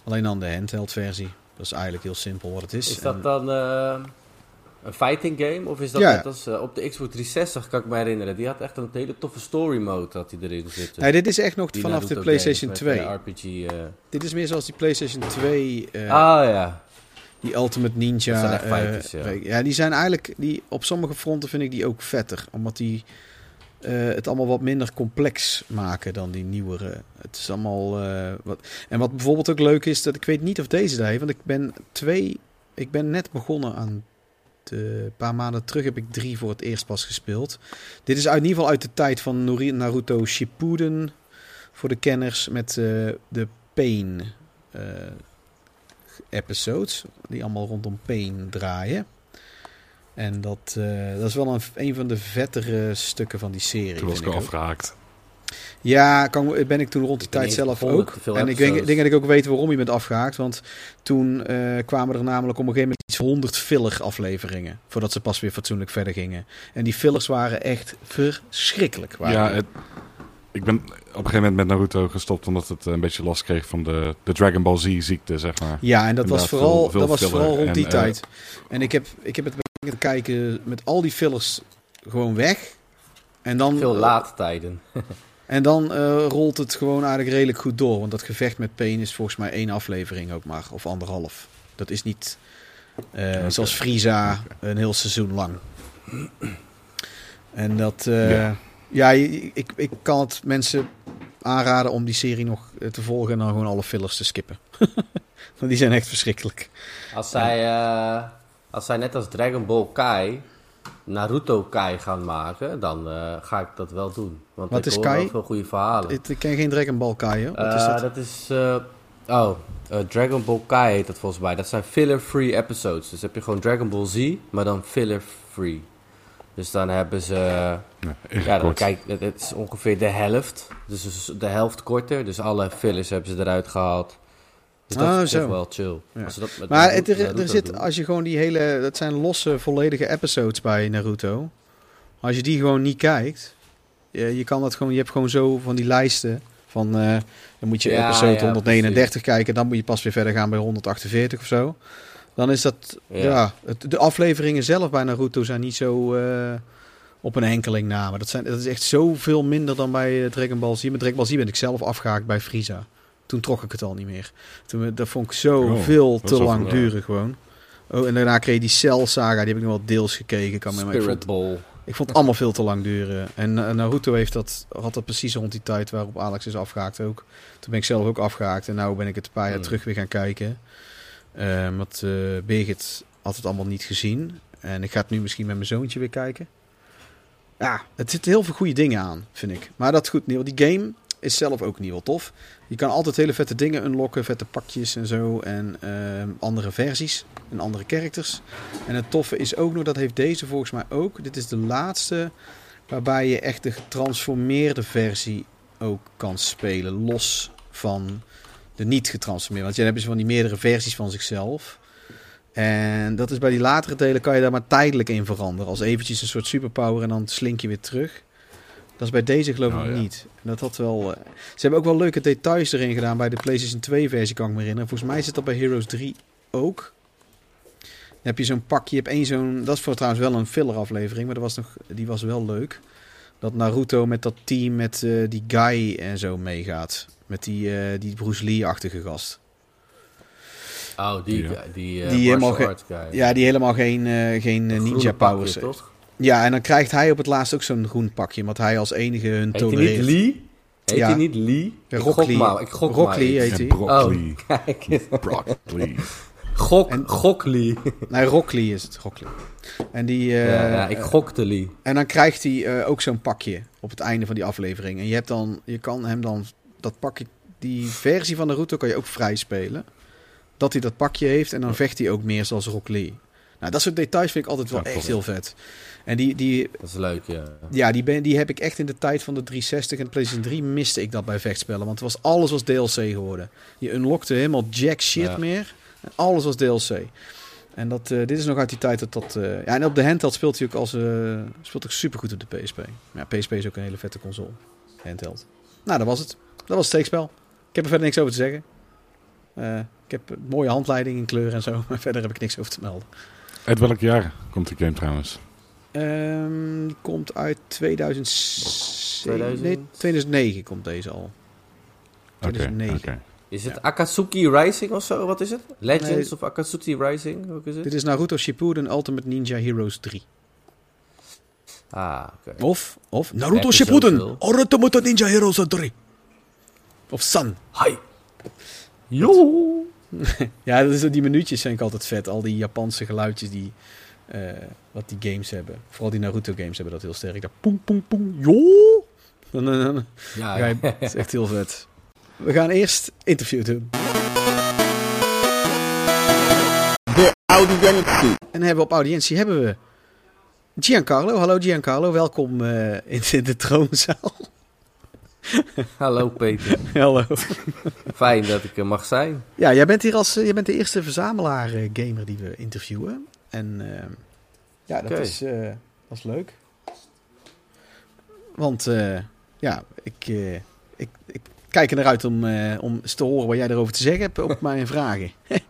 Alleen dan de handheld versie. Dat is eigenlijk heel simpel wat het is. Is En- dat dan een fighting game? Of is dat Ja. net als op de Xbox 360, kan ik me herinneren. Die had echt een hele toffe story mode dat die erin zitten. Nee, dit is echt nog Die vanaf de PlayStation games met, 2. eh, RPG. eh. Dit is meer zoals die PlayStation 2. eh, ah ja. Die Ultimate Ninja. Dat zijn echt fighters, ja. ja. die zijn eigenlijk. Die, op sommige fronten vind ik die ook vetter. Omdat die eh, het allemaal wat minder complex maken dan die nieuwere. Het is allemaal eh, wat. En wat bijvoorbeeld ook leuk is, dat ik weet niet of deze daar heeft, want ik ben twee. Ik ben net begonnen aan. De, paar maanden terug heb ik drie voor het eerst pas gespeeld. Dit is uit, in ieder geval uit de tijd van Naruto Shippuden. Voor de kenners met eh, de Pain episodes. Die allemaal rondom Pain draaien. En dat, eh, dat is wel een, een van de vettere stukken van die serie. Toen was ik afgehaakt. Ja, kan, ben ik toen rond die tijd zelf ook. En ik denk, denk dat ik ook weet waarom je bent afgehaakt. Want toen eh, kwamen er namelijk op een gegeven moment iets 100 filler afleveringen. Voordat ze pas weer fatsoenlijk verder gingen. En die fillers waren echt verschrikkelijk. waren Ja, het, ik ben op een gegeven moment met Naruto gestopt omdat het een beetje last kreeg van de, de Dragon Ball Z ziekte, zeg maar. ja en dat was vooral, veel- veel dat was vooral rond die eh, tijd. En ik heb, ik heb het te kijken met al die fillers gewoon weg. En dan, Veel eh, laadtijden. En dan eh, rolt het gewoon eigenlijk redelijk goed door. Want dat gevecht met Pain is volgens mij één aflevering ook maar. Of anderhalf. Dat is niet eh, zoals Frieza een heel seizoen lang. En dat... eh, ja, ik, ik kan het mensen aanraden om die serie nog te volgen... en dan gewoon alle fillers te skippen. Want die zijn echt verschrikkelijk. Als zij, eh, als zij net als Dragon Ball Kai Naruto Kai gaan maken, dan eh, ga ik dat wel doen. Want Wat ik is hoor Kai? wel veel goede verhalen. Ik, ik ken geen Dragon Ball Kai, hoor. Wat is Eh, dat? dat is. eh, oh, Dragon Ball Kai heet dat volgens mij. Dat zijn filler-free episodes. Dus heb je gewoon Dragon Ball Z, maar dan filler-free. Dus dan hebben ze. Ja, Ja, dan kijk, het het is ongeveer de helft. Dus de helft korter. Dus alle fillers hebben ze eruit gehaald. Dus dat Ah, is zo. wel chill. Ja. Als ze dat met Maar Naruto- het, er, Naruto er zit, doen. als je gewoon die hele, dat zijn losse, volledige episodes bij Naruto. Als je die gewoon niet kijkt, je, je kan dat gewoon, je hebt gewoon zo van die lijsten van, eh, dan moet je Ja, episode ja, 139 kijken, dan moet je pas weer verder gaan bij 148 of zo. Dan is dat, ja, het, de afleveringen zelf bij Naruto zijn niet zo eh, op een enkeling na. Maar dat, zijn, dat is echt zoveel minder dan bij eh, Dragon Ball Z. Met Dragon Ball Z ben ik zelf afgehaakt bij Frieza. Toen trok ik het al niet meer. Toen, dat vond ik zo Oh, veel te lang duren gewoon. Oh, en daarna kreeg je die Cell Saga, die heb ik nog wel deels gekeken. Kan maar ik, Spirit vond, Ball. ik vond het allemaal veel te lang duren. En eh, Naruto heeft dat, had dat precies rond die tijd waarop Alex is afgehaakt ook. Toen ben ik zelf ook afgehaakt en nu ben ik het een paar jaar terug weer gaan kijken. Eh, want eh Birgit had het allemaal niet gezien. En ik ga het nu misschien met mijn zoontje weer kijken. Ja, het zit heel veel goede dingen aan, vind ik. Maar dat is goed, Neil. Die game is zelf ook niet wel tof. Je kan altijd hele vette dingen unlocken, vette pakjes en zo. En ehm, andere versies en andere characters. En het toffe is ook nog, dat heeft deze volgens mij ook. Dit is de laatste waarbij je echt de getransformeerde versie ook kan spelen. Los van de niet getransformeerde. Want je hebben ze van die meerdere versies van zichzelf. En dat is bij die latere delen kan je daar maar tijdelijk in veranderen. Als eventjes een soort superpower en dan slink je weer terug. Dat is bij deze geloof ik Oh, ja. niet. En dat had wel... eh, Ze hebben ook wel leuke details erin gedaan. Bij de PlayStation 2 versie kan ik me herinneren. Volgens mij zit dat bij Heroes 3 ook. Dan heb je zo'n pakje. Je hebt één zo'n... Dat is voor trouwens wel een filler aflevering. Maar dat was nog, die was wel leuk. Dat Naruto met dat team met eh, die guy en zo meegaat. Met die, eh, die Bruce Lee-achtige gast. Oh, die, Ja. die, Die helemaal guy. Ja, die helemaal geen, eh, geen Dat ninja powers heeft. toch? Ja, en dan krijgt hij op het laatst ook zo'n groen pakje. Want hij als enige hun Heet hij niet. Lee? Heet Ja. hij niet Lee? Ik Rock gok Lee. maar. Ik gok Rock maar Lee heet hij. broccoli. Oh, kijk. Broccoli. Gok, En- gok Lee. Nee, Rock Lee is het. Rock Lee. En, die, eh, ja, ja, ik gokte Lee. en dan krijgt hij eh, ook zo'n pakje op het einde van die aflevering. En je, hebt dan, je kan hem dan dat pakje, die versie van Naruto kan je ook vrij spelen. Dat hij dat pakje heeft en dan vecht hij ook meer zoals Rock Lee. Nou, dat soort details vind ik altijd wel Ja, echt heel vet. En die, die, Dat is leuk, ja. Ja, die, ben, die heb ik echt in de tijd van de 360 en de PlayStation 3 miste ik dat bij vechtspellen. Want het was, alles was DLC geworden. Je unlockte helemaal jack shit Ja. meer. En alles was DLC. En dat, eh, dit is nog uit die tijd dat dat... eh, ja, en op de handheld speelt hij ook als... eh speelt ook supergoed op de PSP. Ja, PSP is ook een hele vette console. Handheld. Nou, dat was het. Dat was het steekspel. Ik heb er verder niks over te zeggen. Ik heb een mooie handleiding in kleur en zo. Maar verder heb ik niks over te melden. Uit welk jaar komt die game trouwens? Ehm, die komt uit 2007. 2000? Nee, 2009 komt deze al. Oké, 2009. oké. Is het Akatsuki Rising of zo? Wat is het? Legends Nee. of Akatsuki Rising? Hoe is het? Dit is Naruto Shippuden Ultimate Ninja Heroes 3. Ah, oké. Of, of Naruto Shippuden? Orotomoto Ninja Heroes 3. Of San. Hi. Yo. Ja, dat is, die minuutjes zijn ook altijd vet. Al die Japanse geluidjes die, eh, wat die games hebben. Vooral die Naruto games hebben dat heel sterk. Dat poem, poem, poem, jo. Dan, dan, dan, Ja, dat is echt heel vet. We gaan eerst interview doen. De audiëntie. En hebben we op audiëntie hebben we Giancarlo. Hallo Giancarlo, welkom eh, in, in de troonzaal. Hallo Peter. Hallo. Fijn dat ik er mag zijn. Ja, jij bent hier als eh, jij bent de eerste verzamelaar eh, gamer die we interviewen. En eh, ja, dat, is, eh, dat is leuk. Want eh, ja, ik, eh, ik, ik kijk er naar uit om, eh, om eens te horen wat jij erover te zeggen hebt op mijn vragen.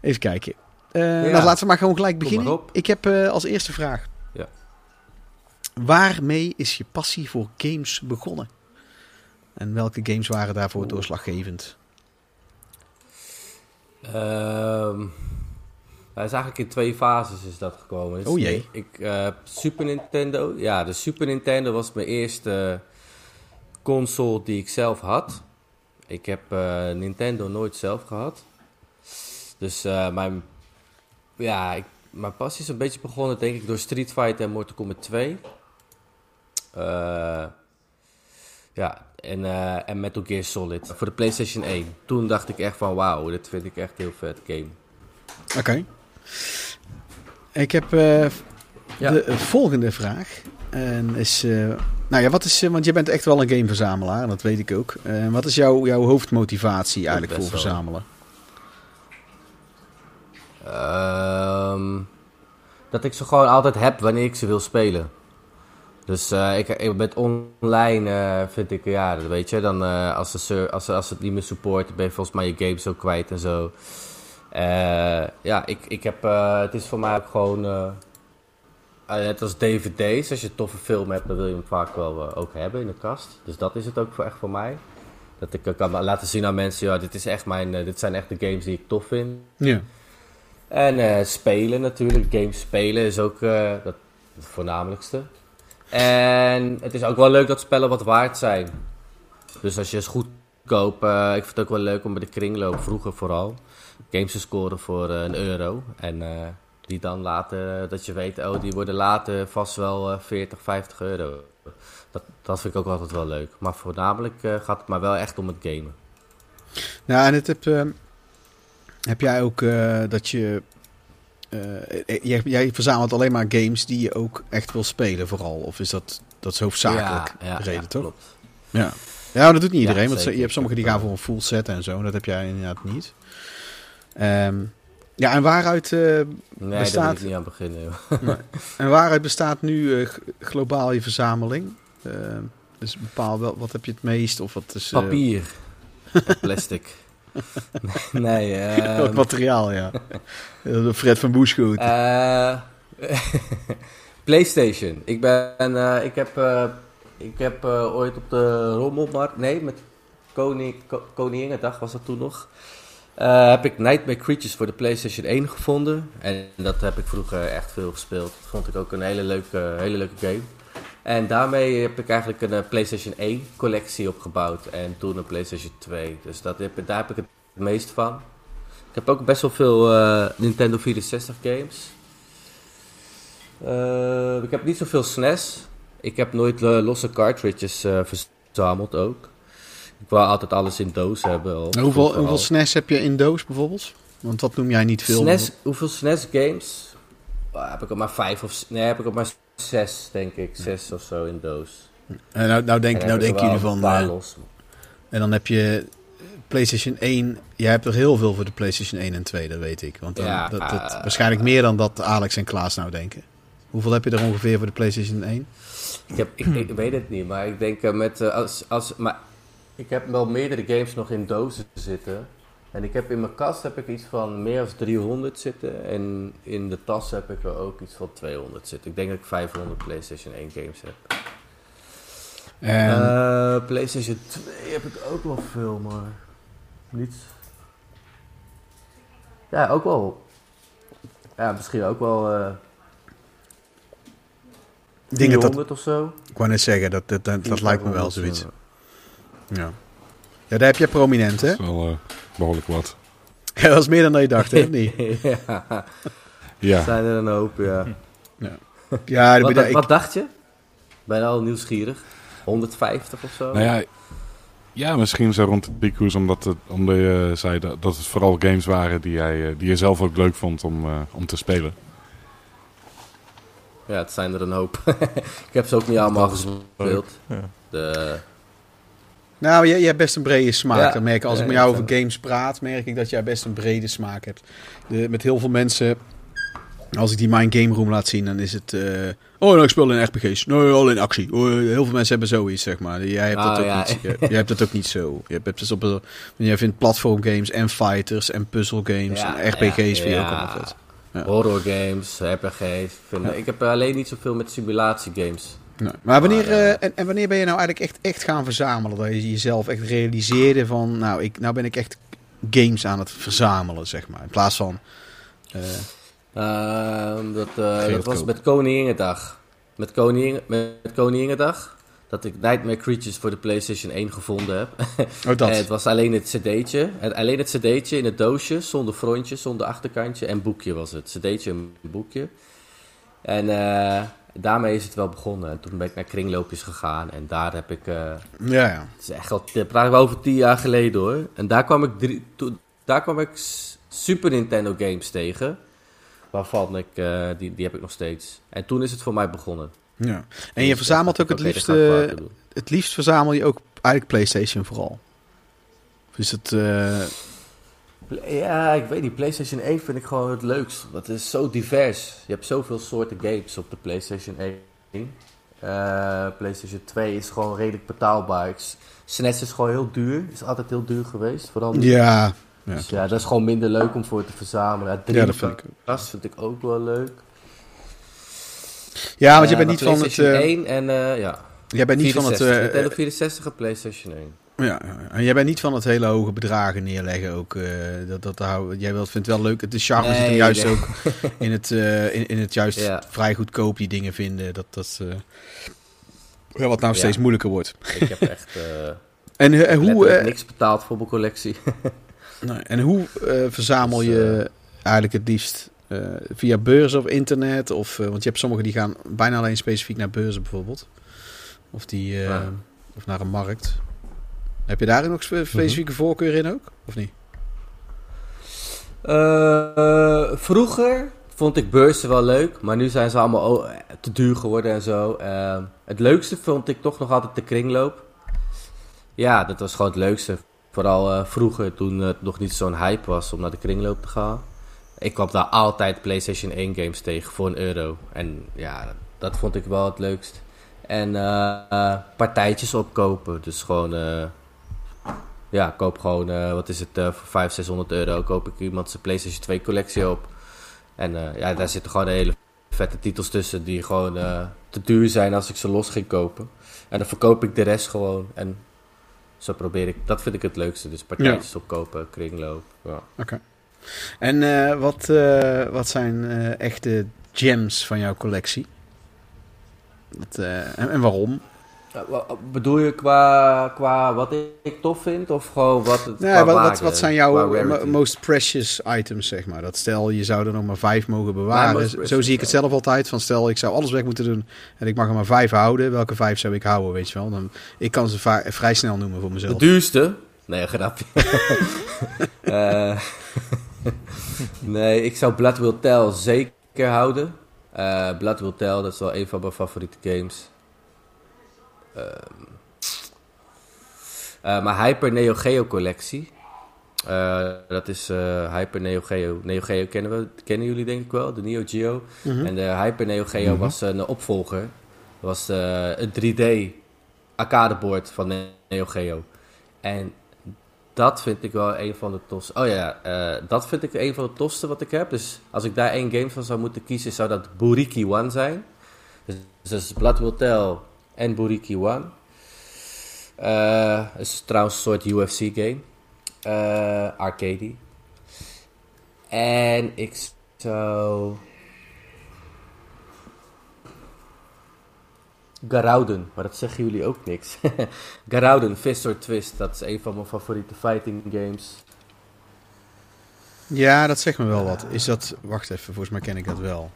Even kijken. Eh, nou, laten we maar gewoon gelijk beginnen. Ik heb eh, als eerste vraag. Ja. Waarmee is je passie voor games begonnen? En welke games waren daarvoor doorslaggevend? Ehm hij is eigenlijk in twee fases is dat gekomen. Dus Oh jee. Ik, eh, Super Nintendo. Ja, de Super Nintendo was mijn eerste console die ik zelf had. Ik heb eh, Nintendo nooit zelf gehad. Dus eh, mijn, ja, ik, mijn passie is een beetje begonnen denk ik door Street Fighter en Mortal Kombat 2. Eh, ja, en, eh, en Metal Gear Solid voor de PlayStation 1. Toen dacht ik echt van wauw, dit vind ik echt heel vet game. Oké. Ik heb eh, Ja. de volgende vraag. En is, eh, nou ja, wat is, want je bent echt wel een gameverzamelaar, dat weet ik ook. Wat is jouw, jouw hoofdmotivatie eigenlijk voor verzamelen? Ehm, dat ik ze gewoon altijd heb wanneer ik ze wil spelen. Dus eh, ik, ik met online eh, vind ik, ja, weet je, dan eh, als, de als, ze- als het niet meer supporten, ben je volgens mij je games ook kwijt en zo. Ja, ik, ik heb, het is voor mij ook gewoon, net als dvd's, als je een toffe film hebt, dan wil je hem vaak wel ook hebben in de kast. Dus dat is het ook voor, echt voor mij. Dat ik kan laten zien aan mensen, ja, dit, is echt mijn, dit zijn echt de games die ik tof vind. Ja. En spelen natuurlijk. Games spelen is ook dat, het voornamelijkste. En het is ook wel leuk dat spellen wat waard zijn. Dus als je eens goedkoop... eh ik vind het ook wel leuk om bij de kringloop, vroeger vooral, games te scoren voor eh, een euro. En eh, die dan later, dat je weet, oh, die worden later vast wel eh 40, 50 euro. Dat, dat vind ik ook altijd wel leuk. Maar voornamelijk gaat het maar wel echt om het gamen. Nou, en het heb, heb jij ook dat je... eh, jij, jij verzamelt alleen maar games die je ook echt wil spelen vooral. Of is dat, dat is hoofdzakelijk Ja, ja, reden, ja, toch? klopt. Ja. ja, dat doet niet iedereen. Want je hebt sommigen die gaan voor een full set en zo. En dat heb jij inderdaad niet. Ehm, ja, en waaruit, eh, Nee, Bestaat- ik niet aan beginnen. en waaruit bestaat nu eh, globaal je verzameling? Ehm, dus bepaal wel, wat heb je het meest? Of wat is... eh, Papier. Plastic. nee, eh, welk materiaal, ja. Eh, Fred van Boeschoot. eh, PlayStation. Ik ben, eh, ik heb, ik heb ooit op de Rommelmarkt, nee, met Koning, Ko- Koninginnedag was dat toen nog, heb ik Nightmare Creatures voor de PlayStation 1 gevonden. En dat heb ik vroeger echt veel gespeeld. Dat vond ik ook een hele leuke, hele leuke game. En daarmee heb ik eigenlijk een eh, PlayStation 1 collectie opgebouwd. En toen een PlayStation 2. Dus dat heb, daar heb ik het meest van. Ik heb ook best wel veel eh, Nintendo 64 games. Eh, ik heb niet zoveel SNES. Ik heb nooit losse cartridges verzameld ook. Ik wou altijd alles in doos hebben. En hoeveel, hoeveel al. SNES heb je in doos bijvoorbeeld? Want wat noem jij niet veel? SNES, hoeveel SNES games? Ah, heb ik er maar vijf of... Nee, heb ik er maar zes, denk ik. Zes of zo in doos. En nou, nou, denk, En nou er jullie van... eh, los. en dan heb je PlayStation 1. Jij hebt er heel veel voor de PlayStation 1 en 2, dat weet ik. Want dan, Ja, dat, dat, eh, waarschijnlijk meer dan dat Alex en Klaas nou denken. Hoeveel heb je er ongeveer voor de PlayStation 1? Ik, heb, ik, ik weet het niet, maar ik denk eh, met... eh, als, als, maar ik heb wel meerdere games nog in dozen zitten. En ik heb in mijn kast heb ik iets van meer dan 300 zitten. En in de tas heb ik er ook iets van 200 zitten. Ik denk dat ik 500 PlayStation 1 games heb. En, Eh, PlayStation 2 heb ik ook wel veel, maar niet. Ja, ook wel. Ja, misschien ook wel. eh, denk dat dat, 400 of zo. ik wou net zeggen, dat, dat, dat, dat lijkt me wel 400, zoiets. ja. Ja. ja, daar heb je prominent, hè? Dat is wel eh, behoorlijk wat. Ja, dat is meer dan dat je dacht, hè? niet? ja, Ja, zijn er een hoop, ja. Ja, Wat, ik, wat dacht je? Bijna al nieuwsgierig. 150 of zo? nou ja, ja misschien zo rond de piekhoes, omdat, het, omdat je zei dat, dat het vooral games waren die, jij, eh, die je zelf ook leuk vond om, eh, om te spelen. Ja, het zijn er een hoop. ik heb ze ook niet allemaal gespeeld. Ja. De, Nou, jij, jij hebt best een brede smaak. Ja. Dan merk ik, als ik met jou over games praat, merk ik dat jij best een brede smaak hebt. De, met heel veel mensen, als ik die Mind Game Room laat zien, dan is het... eh, oh, nou, ik speel in RPG's. Nee, alleen actie. Oh, heel veel mensen hebben zoiets, zeg maar. Jij hebt, dat, Oh, ook niet, jij, jij hebt dat ook niet zo. Je hebt dus op, jij vindt platformgames en fighters en puzzle games Ja, en RPG's vind je ook ja. allemaal vet. Ja. Horror games, RPG's. Vind, Ik heb alleen niet zoveel met simulatiegames. Nee. Maar wanneer, Maar, eh, en, en wanneer ben je nou eigenlijk echt, echt gaan verzamelen? Dat je jezelf echt realiseerde van, nou, ik, nou ben ik echt games aan het verzamelen, zeg maar. In plaats van... eh, Ehm, dat eh, dat was met Koninginnedag. Met, Koningin, met Koninginnedag. Dat ik Nightmare Creatures voor de PlayStation 1 gevonden heb. oh, dat. En het was alleen het cd'tje. En Alleen het cd'tje in het doosje, zonder frontje, zonder achterkantje. En boekje was het. cd'tje en boekje. En eh, daarmee is het wel begonnen. En toen ben ik naar kringloopjes gegaan. En daar heb ik... eh, Ja, ja. het is echt al, praten we over tien jaar geleden hoor. En daar kwam ik, drie, daar kwam ik Super Nintendo games tegen. Waarvan ik, eh, die, die heb ik nog steeds. En toen is het voor mij begonnen. ja. En je verzamelt ook het liefst... eh, het liefst verzamel je ook eigenlijk PlayStation vooral. Of is het... Ja, ik weet niet. PlayStation 1 vind ik gewoon het leukst. Want het is zo divers. Je hebt zoveel soorten games op de PlayStation 1. Eh, PlayStation 2 is gewoon redelijk betaalbaar. SNES is gewoon heel duur. Is altijd heel duur geweest. Vooral ja, ja, Dus ja, dat is gewoon minder leuk om voor te verzamelen. Ja, ja, dat vind ik ook. Vind ik ook wel leuk. Ja, want je Eh, bent niet van het... PlayStation eh, 1 en eh, ja. jij bent niet van het... 64. Nintendo 64 en PlayStation 1. Ja, en jij bent niet van het hele hoge bedragen neerleggen ook. eh, dat, dat hou, jij vindt het wel leuk. De charme zit hem Nee, juist nee. ook in het, eh, in, in het juist Ja. vrij goedkoop die dingen vinden. Dat, dat, ja, wat nou Ja. steeds moeilijker wordt. Ik heb echt En, hoe, niks betaald voor mijn collectie. nee, en hoe verzamel Dus, je eigenlijk het liefst? via beurzen of internet? Of, want je hebt sommigen die gaan bijna alleen specifiek naar beurzen bijvoorbeeld. Of, die, Ja. of naar een markt. Heb je daar nog spe- specifieke voorkeur in ook? Of niet? Eh, vroeger vond ik beurzen wel leuk, maar nu zijn ze allemaal te duur geworden en zo. Eh, het leukste vond ik toch nog altijd de kringloop. Ja, dat was gewoon het leukste. Vooral eh, vroeger, toen het nog niet zo'n hype was om naar de kringloop te gaan. Ik kwam daar altijd PlayStation 1 games tegen voor een euro. En ja, dat, dat vond ik wel het leukst. En partijtjes opkopen. Dus gewoon, ja, koop gewoon, eh, wat is het, eh, voor 500, 600 euro koop ik iemand zijn PlayStation 2 collectie op. En eh, ja, daar zitten gewoon hele vette titels tussen die gewoon te duur zijn als ik ze los ging kopen. En dan verkoop ik de rest gewoon. En zo probeer ik, dat vind ik het leukste. Dus partijtjes opkopen, kringloop. Ja. En eh, wat, wat zijn echte gems van jouw collectie? En, en waarom? Eh, Bedoel je qua, qua wat ik tof vind of gewoon wat het Nee, wat, wat, wat zijn jouw most precious items, zeg maar? Dat stel, je zou er nog maar vijf mogen bewaren. Zo zie ik het zelf altijd. Van stel, ik zou alles weg moeten doen en ik mag er maar vijf houden. Welke vijf zou ik houden, weet je wel? Dan, ik kan ze vrij snel noemen voor De mezelf. duurste? Nee, grapje. Eh, nee, ik zou Blood Will Tell zeker houden. Eh Blood Will Tell, dat is wel een van mijn favoriete games. Ehm, eh, mijn Hyper Neo Geo collectie. Eh, dat is eh, Hyper Neo Geo. Neo Geo kennen, we, kennen jullie denk ik wel, de Neo Geo. Mhm. En de Hyper Neo Geo was een opvolger. Dat was een 3D arcadeboard van Neo Geo. En dat vind ik wel een van de tofste. Oh ja, dat vind ik een van de tofste wat ik heb. Dus als ik daar één game van zou moeten kiezen, zou dat Buriki One zijn. Dus, dus Blood Will Tell en Buriki One. Eh, is trouwens een soort UFC game. Eh arcade. En ik zou... Garauden, maar dat zeggen jullie ook niks. Garauden, Fist or Twist, dat is een van mijn favoriete fighting games. Ja, dat zegt me wel wat. Is dat... Wacht even, volgens mij ken ik dat wel.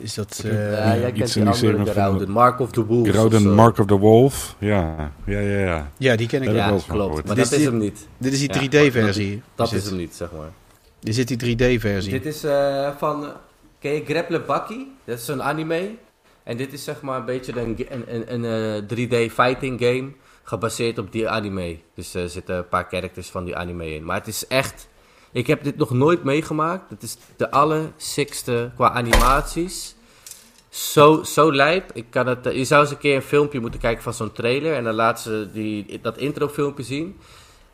Is dat... eh, ja, jij iets kent in die serie Mark of the Wolf. Mark of the Wolf. Ja, ja, ja. ja. ja, die ken ik Ja, wel. Klopt, maar Dit dat is hem niet. Dit is die Ja, 3D-versie. Dat is hem niet, zeg maar. Dit zit die 3D-versie. Dit is eh, van, eh, ken je Grapple Bucky? Dat is een anime. En dit is zeg maar een beetje een, een, een, een eh, 3D fighting game gebaseerd op die anime. Dus er zitten een paar characters van die anime in. Maar het is echt, ik heb dit nog nooit meegemaakt. Het is de allersikste qua animaties. Zo, zo lijp. Ik kan het, eh, je zou eens een keer een filmpje moeten kijken van zo'n trailer. En dan laten ze die, dat introfilmpje zien.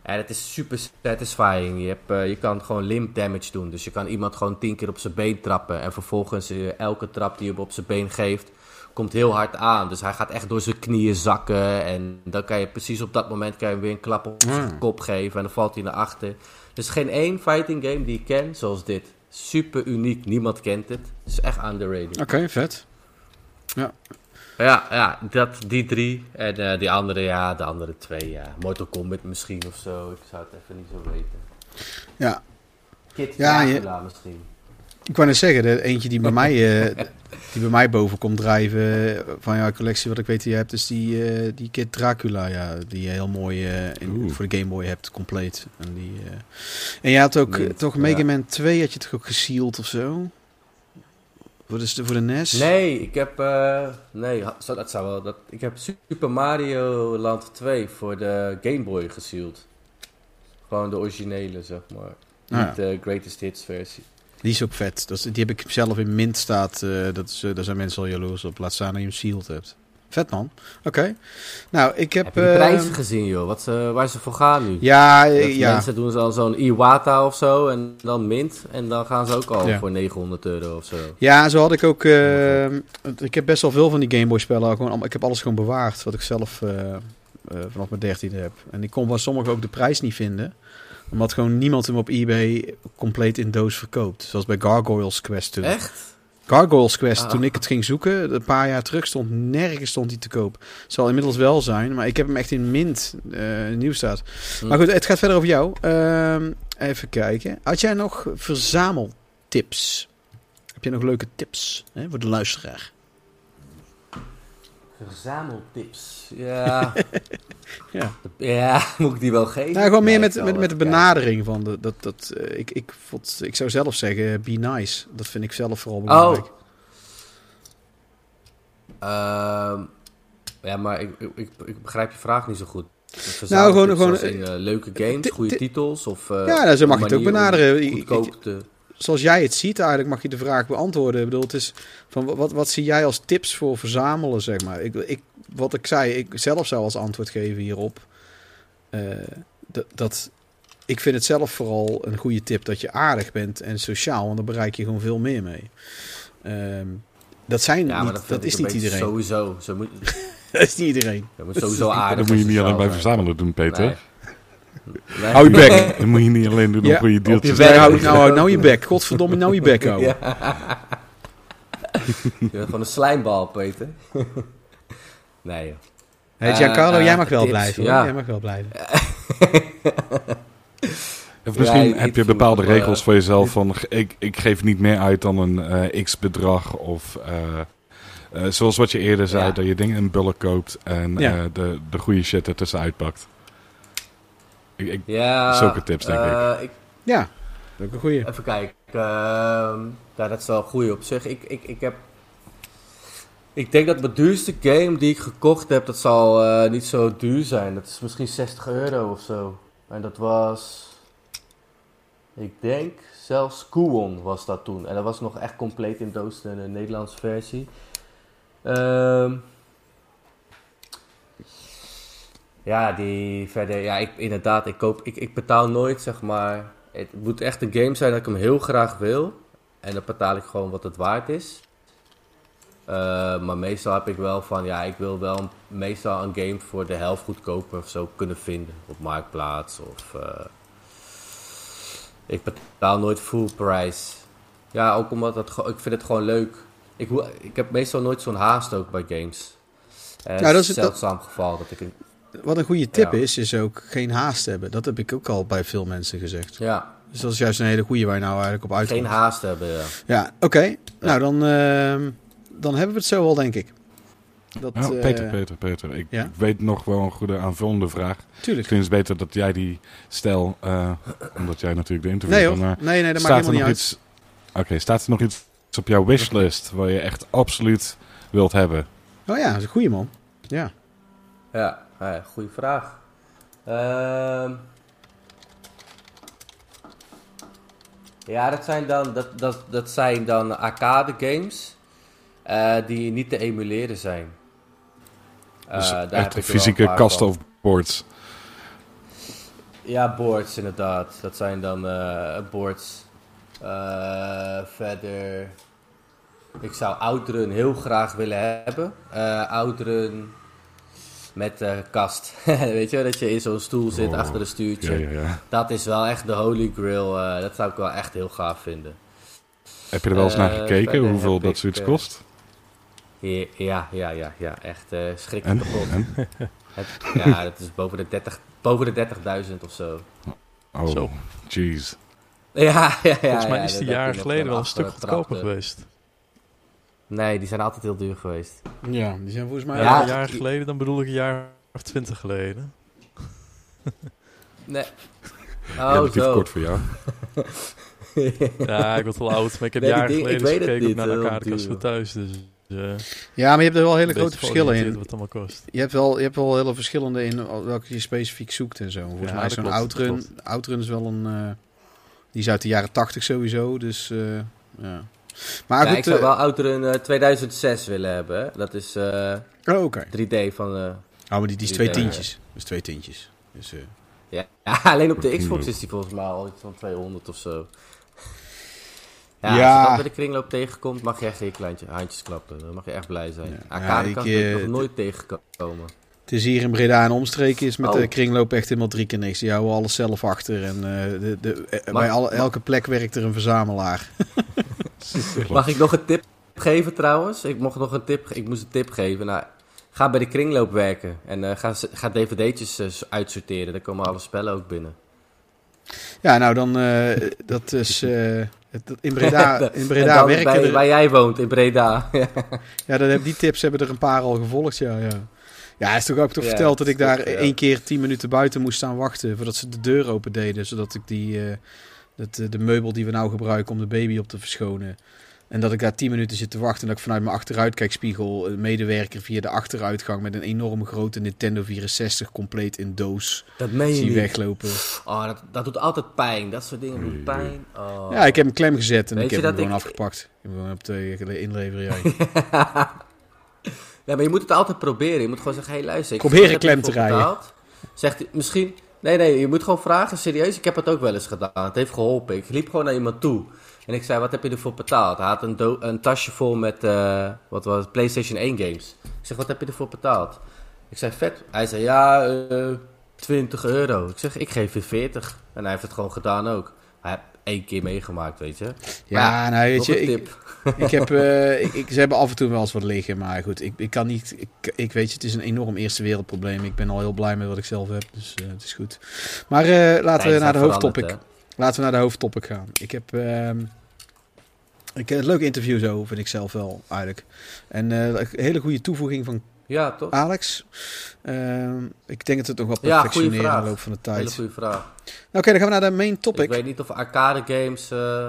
En het is super satisfying. Je, hebt, eh, je kan gewoon limb damage doen. Dus je kan iemand gewoon tien keer op zijn been trappen. En vervolgens eh, elke trap die je op zijn been geeft, komt heel hard aan. Dus hij gaat echt door zijn knieën zakken. En dan kan je precies op dat moment kan je hem weer een klap op zijn Ah. kop geven. En dan valt hij naar achter. Dus geen één fighting game die ik ken zoals dit. Super uniek. Niemand kent het. Het is echt underrated. Oké, vet. Ja, ja dat, die drie. En eh, die andere, ja, de andere twee, ja. Mortal Kombat misschien of zo. Ik zou het even niet zo weten. Ja, Kid Ja, je- misschien. Ik wou net zeggen, de eentje die bij mij, eh, die bij mij boven komt drijven eh, van jouw collectie, wat ik weet die je hebt, is die, eh, die Kid Dracula, ja, die je heel mooi in, voor de Game Boy hebt, compleet. En, die, en je had ook, Mint, toch ja. Mega Man 2, had je toch ook gesealed of zo? Voor de, voor de NES? Nee, ik heb. nee, dat zou wel. Dat, ik heb Super Mario Land 2 voor de Game Boy gesealed. Gewoon de originele, zeg maar. Ah, Niet de Greatest Hits versie. Die is ook vet. Dat is, die heb ik zelf in mint staat. eh, dat is, eh, daar zijn mensen al jaloers op. Laat staan dat je hem sealed hebt. Vet man. Oké. Nou, ik heb... Heb je de prijzen gezien, joh? Wat ze, waar ze voor gaan nu? Ja, eh, Dat ja. Mensen doen zo- zo'n Iwata of zo en dan mint. En dan gaan ze ook al Ja. voor 900 euro of zo. Ja, zo had ik ook. eh, ik heb best wel veel van die Game Boy spellen. Gewoon, ik heb alles gewoon bewaard. Wat ik zelf vanaf mijn dertiende heb. En ik kon van sommige ook de prijs niet vinden. Omdat gewoon niemand hem op eBay compleet in doos verkoopt. Zoals bij Gargoyles Quest toen. Echt? Gargoyles Quest, Ah. toen ik het ging zoeken, een paar jaar terug, stond nergens stond hij te koop. Zal inmiddels wel zijn, maar ik heb hem echt in mint eh, nieuw staat. Hm. Maar goed, het gaat verder over jou. Ehm, even kijken. Had jij nog verzameltips? Heb je nog leuke tips hè, voor de luisteraar? Verzameltips. Ja. Ja. ja, moet ik die wel geven? Nou, gewoon meer Nee, met, met, met de benadering van de, dat. dat eh, ik, ik, vond, ik zou zelf zeggen, be nice. Dat vind ik zelf vooral Oh. belangrijk. Ehm, ja, maar ik, ik, ik, ik begrijp je vraag niet zo goed. Nou, gewoon- gewoon, in eh, leuke games, goede ti- titels of eh, Ja, nou, zo mag je het ook benaderen. Goedkoop te... zoals jij het ziet, eigenlijk mag je de vraag beantwoorden. Ik bedoel, het is van wat, wat zie jij als tips voor verzamelen, zeg maar? Ik, ik, wat ik zei, ik zelf zou als antwoord geven hierop. eh, dat, dat ik vind het zelf vooral een goede tip dat je aardig bent en sociaal, want dan bereik je gewoon veel meer mee. Ehm, dat zijn Ja, maar niet, dat, dat, is niet iedereen. Sowieso. Zo moet, dat is niet iedereen. je moet sowieso aardig Dat moet je niet alleen bij verzamelen doen, Peter. Nee. Hou je bek. Dat moet je niet alleen doen Ja, om goede op deeltjes je te werk. Nou, krijgen. nou, nou je bek. Godverdomme, nou je bek houden. Ja. Je bent gewoon een slijmbal, Peter. nee, joh. Hey, Giancarlo, Eh, jij mag wel tips, blijven. ja. Jij mag wel blijven. Of misschien Ja, heb je bepaalde eh, regels voor jezelf van ik, ik geef niet meer uit dan een eh, x bedrag of eh, eh, zoals wat je eerder zei, Ja. dat je dingen in bulk koopt en Ja. eh, de, de goede shit ertussen uitpakt. Ik, ik, Ja, Zulke tips, denk eh, ik. Ja, dat is een goeie. Even kijken. ehm, ja, dat is wel goed op zich. Ik, ik, ik heb... Ik denk dat mijn duurste game die ik gekocht heb, dat zal eh, niet zo duur zijn. Dat is misschien 60 euro of zo. En dat was... Ik denk zelfs Kuon was dat toen. En dat was nog echt compleet in doos, de Nederlandse versie. Ehm ja, die verder... Ja, ik, inderdaad, ik, koop, ik, ik betaal nooit, zeg maar... Het moet echt een game zijn dat ik hem heel graag wil. En dan betaal ik gewoon wat het waard is. Eh, maar meestal heb ik wel van, ja, ik wil wel meestal een game voor de helft goedkoper of zo kunnen vinden. Op Marktplaats of... eh, ik betaal nooit full price. Ja, ook omdat het, ge- ik vind het gewoon leuk. Ik, ik heb meestal nooit zo'n haast ook bij games. Nou, dat het is- een zeldzaam geval dat ik een... Wat een goede tip Ja. is, is ook geen haast hebben. Dat heb ik ook al bij veel mensen gezegd. Ja, Dus dat is juist een hele goede waar je nou eigenlijk op uitkomt. geen haast hebben, ja. Ja, oké. Nou, dan, ehm, dan hebben we het zo al, denk ik. Dat, Ja, eh, Peter, Peter, Peter. Ik ja? weet nog wel een goede aanvullende vraag. Tuurlijk. Misschien is het beter dat jij die stel, eh, omdat jij natuurlijk de interview Nee hoor, maar nee, nee, dat maakt staat er helemaal nog niet uit. iets? Oké, staat er nog iets op jouw wishlist waar je echt absoluut wilt hebben? Oh ja, dat is een goede man. Ja. Ja, ja goede vraag. Ehm. ja, dat zijn dan, dat, dat, dat zijn dan arcade games eh, die niet te emuleren zijn. Eh, Dus daar echt fysieke kast of boards. Ja, boards inderdaad. Dat zijn dan eh, boards. Verder. Ik zou Outrun heel graag willen hebben. Outrun met eh, kast. Weet je, wel, dat je in zo'n stoel zit Oh, achter een stuurtje. Ja, ja, ja. Dat is wel echt de holy grail. eh, dat zou ik wel echt heel gaaf vinden. Heb je er wel eens naar Eh, gekeken hoeveel dat zoiets kost? Ja, ja, ja, ja. Echt eh schrikkelijk En? kapot. en? Het- ja, dat is boven de 30 boven de 30.000 of zo. Oh, jeez. Ja, ja, ja. Volgens mij ja, is die jaren geleden wel een stuk goedkoper geweest. Nee, die zijn altijd heel duur geweest. Ja, die zijn volgens mij... Ja, een jaar geleden, dan bedoel ik een jaar of twintig geleden. Nee. Oh, zo. kort voor jou. Ja, ik word wel oud, maar ik heb Nee, jaren ik geleden het gekeken niet, naar arcadekast duur. voor thuis. Dus eh, Ja, maar je hebt er wel hele grote verschillen in. wat het allemaal kost. Je hebt wel, je hebt wel hele verschillende in welke je specifiek zoekt en zo. Volgens Ja, mij is zo'n Outrun, Outrun is wel een... eh, die is uit de jaren 80 sowieso, dus eh, ja. Maar Ja, goed, ik zou eh, wel Outrun eh 2006 willen hebben. Dat is eh, oh, oké. 3D van... eh, Oh, maar die, die is twee tientjes. Dat is twee tientjes. Dus, eh, ja. ja, alleen op de. Xbox is die volgens mij al iets van 200 of zo. Ja, Ja. als je dat bij de kringloop tegenkomt, mag je echt je kleintje handjes klappen. Dan mag je echt blij zijn. Ja. Ja, ik, eh, nog nooit tegengekomen. Het is hier in Breda en omstreken is met Oh. de kringloop echt helemaal drie keer niks. Die houden alles zelf achter. En eh, de, de, eh, Mag- bij alle, elke plek werkt er een verzamelaar. Mag ik nog een tip geven trouwens? Ik, mocht nog een tip, ik moest een tip geven. Nou, ga bij de kringloop werken. En eh, ga, ga dvd'tjes eh, uitsorteren. Daar komen alle spellen ook binnen. Ja, nou dan, eh, dat is... eh, het- in Breda, in Breda dan werken bij, er- waar jij woont, in Breda. Ja, dat heb, die tips hebben er een paar al gevolgd, ja. Ja, ja is toch ook toch Ja, verteld dat ik daar ja. één keer tien minuten buiten moest staan wachten... voordat ze de deur open deden, zodat ik die... eh, dat, eh, de meubel die we nou gebruiken om de baby op te verschonen... En dat ik daar tien minuten zit te wachten en dat ik vanuit mijn achteruitkijkspiegel een medewerker via de achteruitgang met een enorm grote Nintendo 64 compleet in doos Dat meen je zie niet. weglopen. Oh, dat, dat doet altijd pijn. Dat soort dingen doen pijn. Oh. Ja, ik heb hem klem gezet en Weet ik heb hem dat gewoon ik- afgepakt. Ik heb hem gewoon op de inleveren. Maar je moet het altijd proberen. Je moet gewoon zeggen, hé hey, luister. Ik Proberen klem te rijden. Zegt hij, misschien... Nee, nee, je moet gewoon vragen, serieus. Ik heb het ook wel eens gedaan. Het heeft geholpen. Ik liep gewoon naar iemand toe. En ik zei, wat heb je ervoor betaald? Hij had een, do- een tasje vol met, eh, wat was het, PlayStation 1 games. Ik zeg, wat heb je ervoor betaald? Ik zei, vet. Hij zei, ja, eh 20 euro. Ik zeg, ik geef je 40. En hij heeft het gewoon gedaan ook. Één keer meegemaakt, weet je. Ja, nou weet je, ik, ik heb, eh, ik, ik- ze hebben af en toe wel eens wat liggen, maar goed, ik, ik kan niet, ik, ik weet je, het is een enorm eerste wereldprobleem. Ik ben al heel blij met wat ik zelf heb, dus eh, het is goed. Maar eh, laten we naar de hoofdtopic, laten we naar de hoofdtopic gaan. Ik heb, ehm ik, een leuk interview zo, vind ik zelf wel, eigenlijk. En een hele goede toevoeging van. Ja, toch? Alex. Ehm, ik denk dat het nog wel Ja, perfectioneren in vraag. de loop van de Hele tijd. goede vraag. Nou, Oké, dan gaan we naar de main Ik topic. weet niet of arcade games. eh,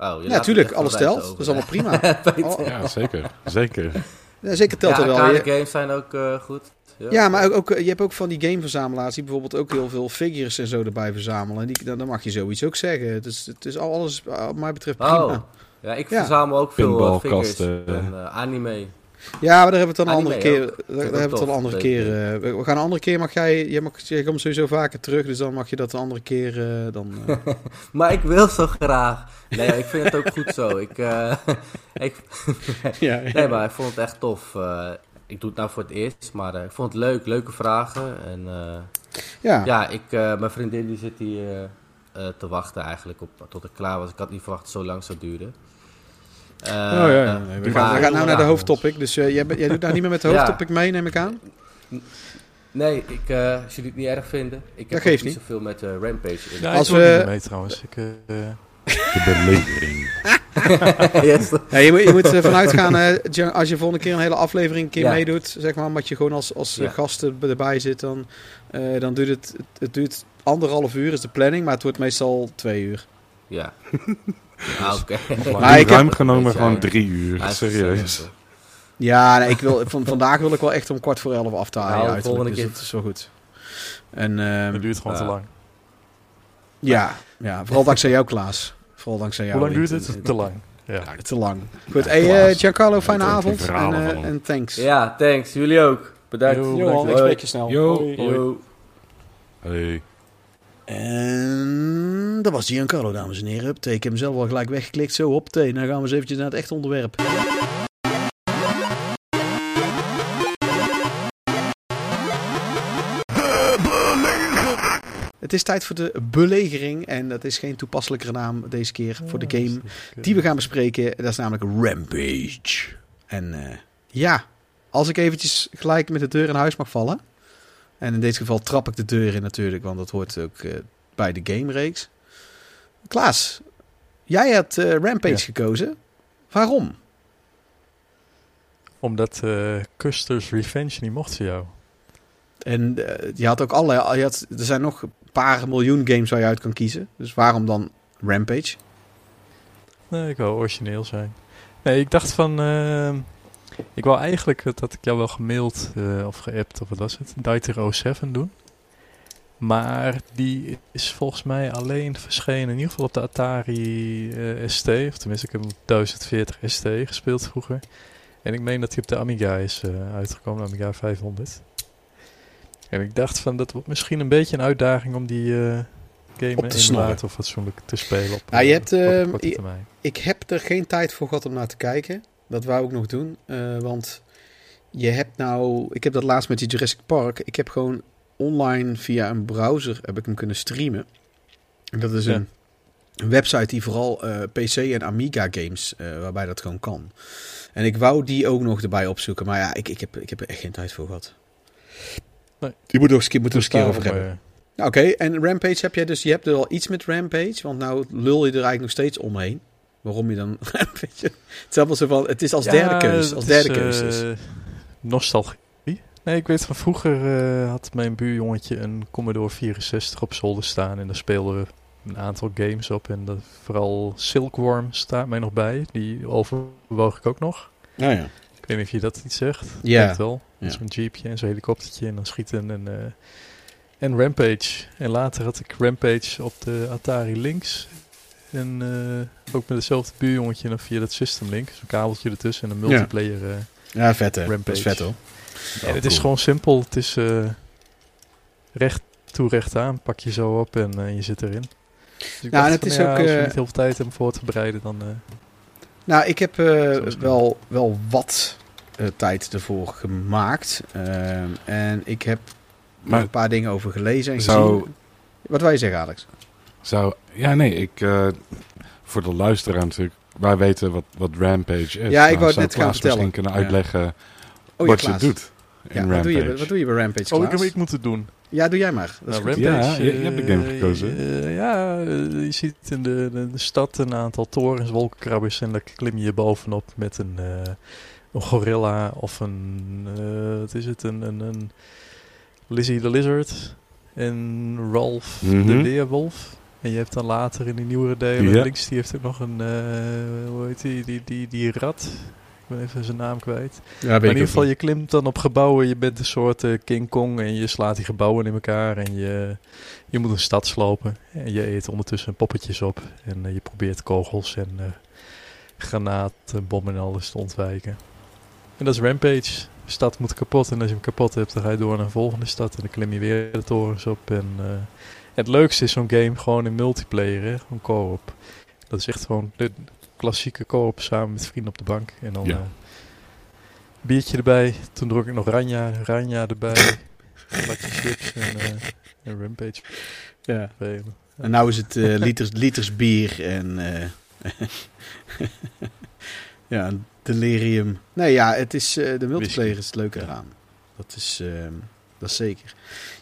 Oh, Ja, het tuurlijk, echt alles telt. over, Dat is allemaal prima. Oh. Ja, zeker. Zeker. Ja, zeker telt ja, er wel. arcade Je- games zijn ook eh, goed. Ja, maar ook, ook, je hebt ook van die gameverzamelaars die bijvoorbeeld ook heel veel figures en zo erbij verzamelen. En die, dan, dan mag je zoiets ook zeggen. Het is, het is alles, wat mij betreft, prima. Oh, ja, ik Ja. verzamel ook veel eh, figures en anime. Ja, maar daar hebben we het dan een andere keer. Daar, hebben we het dan een andere keer. eh, we, gaan een andere keer. Mag jij, jij, mag, jij komt sowieso vaker terug, dus dan mag je dat een andere keer. eh, dan, eh. Maar ik wil zo graag. Nee, ik vind het ook goed zo. Ik, ik, ja, ja. nee, maar ik vond het echt tof. Ik doe het nou voor het eerst, maar ik vond het leuk. Leuke vragen. En ja. ja, ik, mijn vriendin die zit hier te wachten eigenlijk op, tot ik klaar was. Ik had niet verwacht dat het zo lang zou duren. Eh, oh ja, ja. Nee, we, gaan, we gaan nou naar de hoofdtopic. Dus eh, jij, jij doet nou niet meer met de Ja. hoofdtopic mee, neem ik aan? Nee, ik, eh, als jullie het niet erg vinden. Ik heb niet niet. zoveel met eh, Rampage in. Ja, Als we- niet meer mee trouwens. Ik, eh, eh, De belegering. Yes. Ja, je moet, je moet ervan uitgaan, eh, als je volgende keer een hele aflevering een keer Ja. meedoet, zeg maar, omdat je gewoon als, als eh, Ja. gast er- erbij zit, dan, eh, dan duurt het, het, het duurt anderhalf uur, is de planning, maar het wordt meestal twee uur. Ja. Ah, oké. Maar ik heb- ruim genomen gewoon drie uur. Ah, Serieus. Ja, nee, ik wil, van, vandaag wil ik wel echt om kwart voor elf af te halen. Nou, volgende dus keer. dat is wel goed. En ehm, het duurt gewoon te lang. ja, ja, vooral dankzij jou, Klaas. Vooral dankzij jou. Hoe lang duurt het? Te lang. Ja. Te lang. Goed, Ja, hey, eh. Giancarlo, fijne avond. En, eh, en thanks. Ja, thanks. Jullie ook. Bedankt. Yo, bedankt. ik spreek je snel. Yo. Hoi. Yo. Hey. En dat was Giancarlo, dames en heren. Ik heb hem zelf al gelijk weggeklikt. Zo, op Dan gaan we eens eventjes naar het echt onderwerp. Het is tijd voor de belegering. En dat is geen toepasselijkere naam deze keer voor de game die we gaan bespreken. Dat is namelijk Rampage. En eh, ja, als ik eventjes gelijk met de deur in huis mag vallen. En in dit geval trap ik de deur in natuurlijk, want dat hoort ook eh, bij de game-reeks. Klaas, jij had eh, Rampage Ja. gekozen. Waarom? Omdat eh Custer's Revenge niet mocht voor jou. En je had ook allerlei... Je had, er zijn nog een paar miljoen games waar je uit kan kiezen. Dus waarom dan Rampage? Nee, ik wou origineel zijn. Nee, ik dacht van... ik wou eigenlijk, dat had ik jou wel gemaild eh, of geappt, of wat was het? Dieter 07 doen. Maar die is volgens mij alleen verschenen, in ieder geval op de Atari eh, ST. Of tenminste, ik heb hem op 1040 ST gespeeld vroeger. En ik meen dat hij op de Amiga is eh, uitgekomen, de Amiga 500. En ik dacht van, dat wordt misschien een beetje een uitdaging om die eh game Op te in snorren. later of fatsoenlijk te spelen op, Ja, je hebt, op termijn. Ik heb er geen tijd voor gehad om naar te kijken. Dat wou ik nog doen. eh, want je hebt nou... Ik heb dat laatst met die Jurassic Park. Ik heb gewoon online via een browser heb ik hem kunnen streamen. En dat is Ja. een, een website die vooral eh, PC en Amiga games, eh, waarbij dat gewoon kan. En ik wou die ook nog erbij opzoeken. Maar ja, ik, ik, heb, ik heb er echt geen tijd voor gehad. Nee. Die moet er eens eens een keer over hebben. Nou, Oké, en Rampage heb jij dus, je hebt er al iets met Rampage, want nou lul je er eigenlijk nog steeds omheen. Waarom je dan? Het is van, het is als Ja, derde keus, het als is, derde keus dus. eh, nostalgie. Nee, ik weet van vroeger eh, had mijn buurjongetje een Commodore 64 op zolder staan en daar speelden we een aantal games op en dat, vooral Silkworm staat mij nog bij. Die overwoog ik ook nog. Nou ja. Ik weet niet of je dat iets zegt. Ja. Weet wel. Ja. Zo'n jeepje en zo'n helikoptertje en dan schieten en, eh, en Rampage. En later had ik Rampage op de Atari Lynx. En eh, ook met hetzelfde buurjongetje dan via dat System Link. Zo'n kabeltje ertussen en een multiplayer. eh, Ja, vet hè. Dat Rampage. is vet hoor. en het is gewoon simpel. Het is eh, recht toe, recht aan. Pak je zo op en je zit erin. Dus ik Nou, en het van, is ja, ook, als je eh, niet heel veel tijd hebt om voor te bereiden, dan... eh, Nou, ik heb eh, wel, wel wat eh, tijd ervoor gemaakt. Ehm, en ik heb er Maar een paar dingen over gelezen en zou, gezien. Wat wil je zeggen, Alex? Zou... Ja, nee, ik... eh, voor de luisteraar natuurlijk... Wij weten wat, wat Rampage is. Ja, ik Nou, wou het zou net gaan Klaas vertellen. misschien kunnen Ja. uitleggen Oh, ja, wat je Klaas. doet in Ja, wat Rampage. doe, je, wat doe je bij Rampage, Oh, ik, Klaas? ik moet het doen. Ja, doe jij maar. Dat Nou. Rampage, Ja, je- je hebt de game eh, gekozen. eh, ja, je ziet in de, de, de stad een aantal torens, wolkenkrabbers en daar klim je bovenop met een, eh, een gorilla of een, eh, wat is het, een, een, een Lizzie the Lizard en Ralph de Mhm. Weerwolf. En je hebt dan later in die nieuwere delen, Ja. links die heeft ook nog een, eh, hoe heet die, die, die, die rat. Ik ben even zijn naam kwijt. Ja, Maar in ieder geval, je klimt dan op gebouwen. Je bent een soort eh, King Kong en je slaat die gebouwen in elkaar. En je, je moet een stad slopen. En je eet ondertussen poppetjes op. En eh, je probeert kogels en eh granaten, bommen en alles te ontwijken. En dat is Rampage. De stad moet kapot. En als je hem kapot hebt, dan ga je door naar een volgende stad. En dan klim je weer de torens op. En het leukste is zo'n game gewoon in multiplayer. Hè? Gewoon co-op. Dat is echt gewoon de klassieke co-op samen met vrienden op de bank. En dan Ja. eh, biertje erbij. Toen dronk ik nog Ranja, Ranja erbij. Bakje chips en, eh, en Rampage Ja. En nou is het eh, liters, liters bier en... eh, Ja, delirium. Nee, ja, het is, eh, de multiplayer is het leuke eraan. Dat is, ehm, dat is zeker.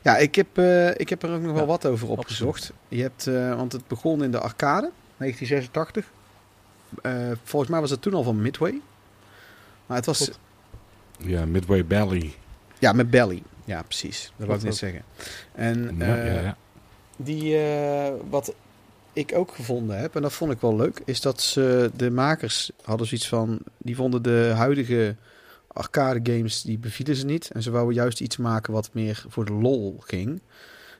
Ja, ik heb, eh, ik heb er ook nog wel Ja, wat over opgezocht. Je hebt, eh, want het begon in de arcade, 1986. Eh, volgens mij was het toen al van Midway. Maar het was, Klopt. Ja, Midway Belly. ja, met Belly. Ja, precies. Dat wou ik net zeggen. En Ja, eh, ja, ja. Die, eh, wat ik ook gevonden heb, en dat vond ik wel leuk, is dat ze, de makers hadden zoiets van, die vonden de huidige arcade games, die bevielen ze niet. En ze wouden juist iets maken wat meer voor de lol ging.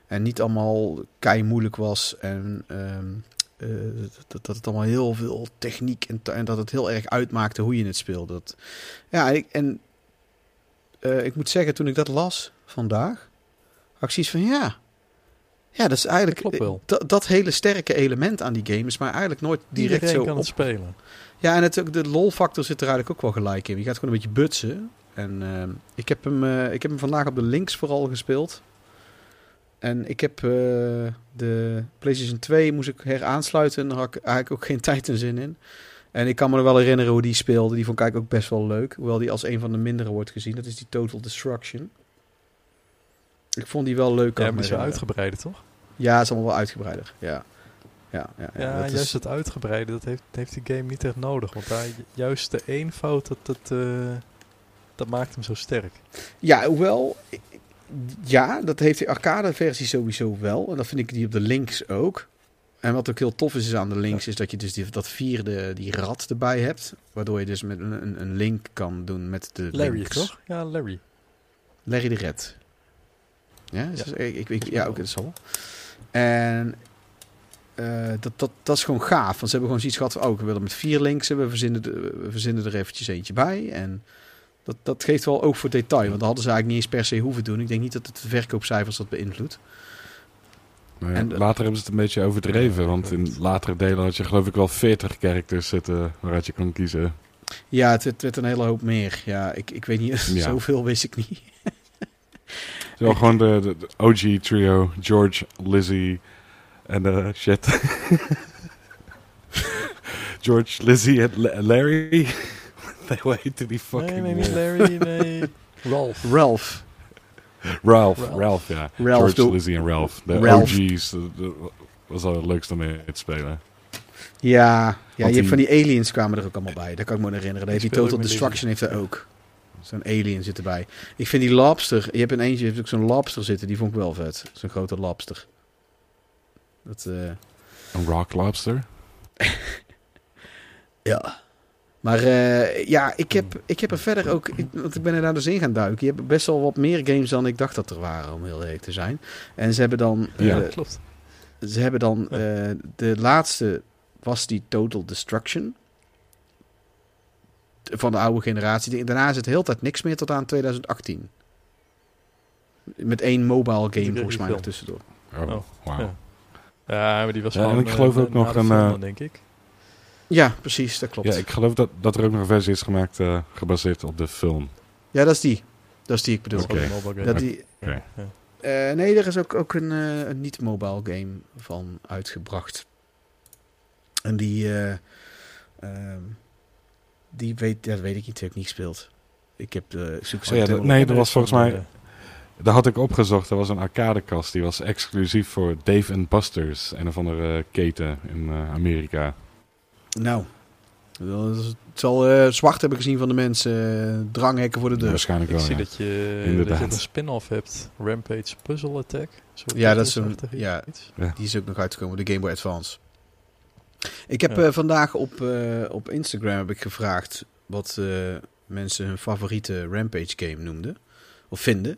En niet allemaal kei moeilijk was en ehm, eh, dat, het allemaal heel veel techniek en, dat het heel erg uitmaakte hoe je het speelde. Dat, ja, ik, en eh, ik moet zeggen, toen ik dat las vandaag, zoiets van ja. Ja, dat is eigenlijk Dat wel. Dat, dat hele sterke element aan die game is maar eigenlijk nooit direct Iedereen zo kan op. het spelen. Ja, en het, ook de lol-factor zit er eigenlijk ook wel gelijk in. Je gaat gewoon een beetje butsen. En ehm, ik, heb hem, eh, ik heb hem vandaag op de links vooral gespeeld. En ik heb eh, de PlayStation 2 moest ik heraansluiten. En daar had ik eigenlijk ook geen tijd en zin in. En ik kan me wel herinneren hoe die speelde. Die vond ik eigenlijk ook best wel leuk. Hoewel die als een van de mindere wordt gezien. Dat is die Total Destruction. Ik vond die wel leuk. Ja, maar die is wel uitgebreider, toch? Ja, het is allemaal wel uitgebreider. Ja, ja, ja, ja, Ja, dat juist is- het uitgebreide, dat heeft, heeft die game niet echt nodig. Want daar, juist de eenvoud, dat, dat, eh, dat maakt hem zo sterk. Ja, hoewel, ja, dat heeft de arcade-versie sowieso wel. En dat vind ik die op de links ook. En wat ook heel tof is, is aan de links, is dat je dus die, dat vierde, die rat erbij hebt. Waardoor je dus met een, een- een link kan doen met de Larry, links. toch? Ja, Larry. Larry de Red. Ja, dat- ik, ik, ja ook, dat wel. En eh, dat, dat, dat is gewoon gaaf. Want ze hebben gewoon zoiets gehad van, oh, we willen met vier links, we verzinnen, er- we verzinnen er eventjes eentje bij. En dat, dat geeft wel oog voor detail. Want dat hadden ze eigenlijk niet eens per se hoeven doen. Ik denk niet dat het de verkoopcijfers dat beïnvloedt. Maar ja, En, later hebben ze het een beetje overdreven. Want in latere delen had je geloof ik wel 40 characters zitten waaruit je kon kiezen. Ja, het, het werd een hele hoop meer. Ja, ik, ik weet niet, Ja. zoveel wist ik niet. Het is wel gewoon de, de, de OG trio. George, Lizzie en eh shit. George, Lizzie en La- Larry. nee, hoe heette die fucking Nee, nee? Larry, nee. Ralph. Ralph. Ralph, Ralph. Ralph, ja. Ralph, George, de- Lizzie en Ralph. De Ralph. OG's. Dat dat was al het leukste om mee te spelen. Ja, ja je hebt van die- die aliens kwamen er ook allemaal bij. Dat kan ik me herinneren. Die Total Destruction heeft er ook. Zo'n alien zit erbij. Ik vind die lobster... Je hebt een eentje, je hebt ook zo'n lobster zitten. Die vond ik wel vet. Zo'n grote lobster. Dat, eh, Een rock lobster. ja. Maar eh, ja, ik heb, ik heb er verder ook... ik- want ik ben er daar dus in gaan duiken. Je hebt best wel wat meer games dan ik dacht dat er waren, om heel eerlijk te zijn. En ze hebben dan... Ja. eh, Klopt. Ze hebben dan... de laatste was die Total Destruction. Van de oude generatie. Daarna is het de hele tijd niks meer tot aan 2018. Met één mobile game volgens mij nog tussendoor. Oh, Oh, wauw. ja. Ja, maar die was Ja, en ik geloof eh, ook nog een, eh, denk ik. Ja, precies. Dat klopt. Ja, Ja, ik geloof dat, dat er ook nog een versie is gemaakt eh, gebaseerd op de film. dat is die. Dat is die ik bedoel. Mobile game. Dat die. Ja. eh, nee, er is ook, ook een, eh, een niet-mobile game van uitgebracht. En die... eh, ehm, die weet, ja, dat weet ik niet. Die heb ik niet gespeeld. Ik heb de zoek Oh ja, dat- nee, dat was volgens mij... Eh, Daar had ik opgezocht. Er was een arcadekast. Die was exclusief voor Dave and Buster's. Een of andere keten in eh, Amerika. Nou, dat is- het zal eh, zwart hebben gezien van de mensen. eh, dranghekken voor de deur. Waarschijnlijk Ik wel, zie ja. dat je, dat Inderdaad. je een spin-off hebt. Rampage Puzzle Attack. Ja, dat is een- ja. iets. Die is ook nog uitgekomen, de Game Boy Advance. Ik heb Ja. eh, vandaag op, eh, op Instagram heb ik gevraagd wat eh, mensen hun favoriete Rampage game noemden. Of vinden.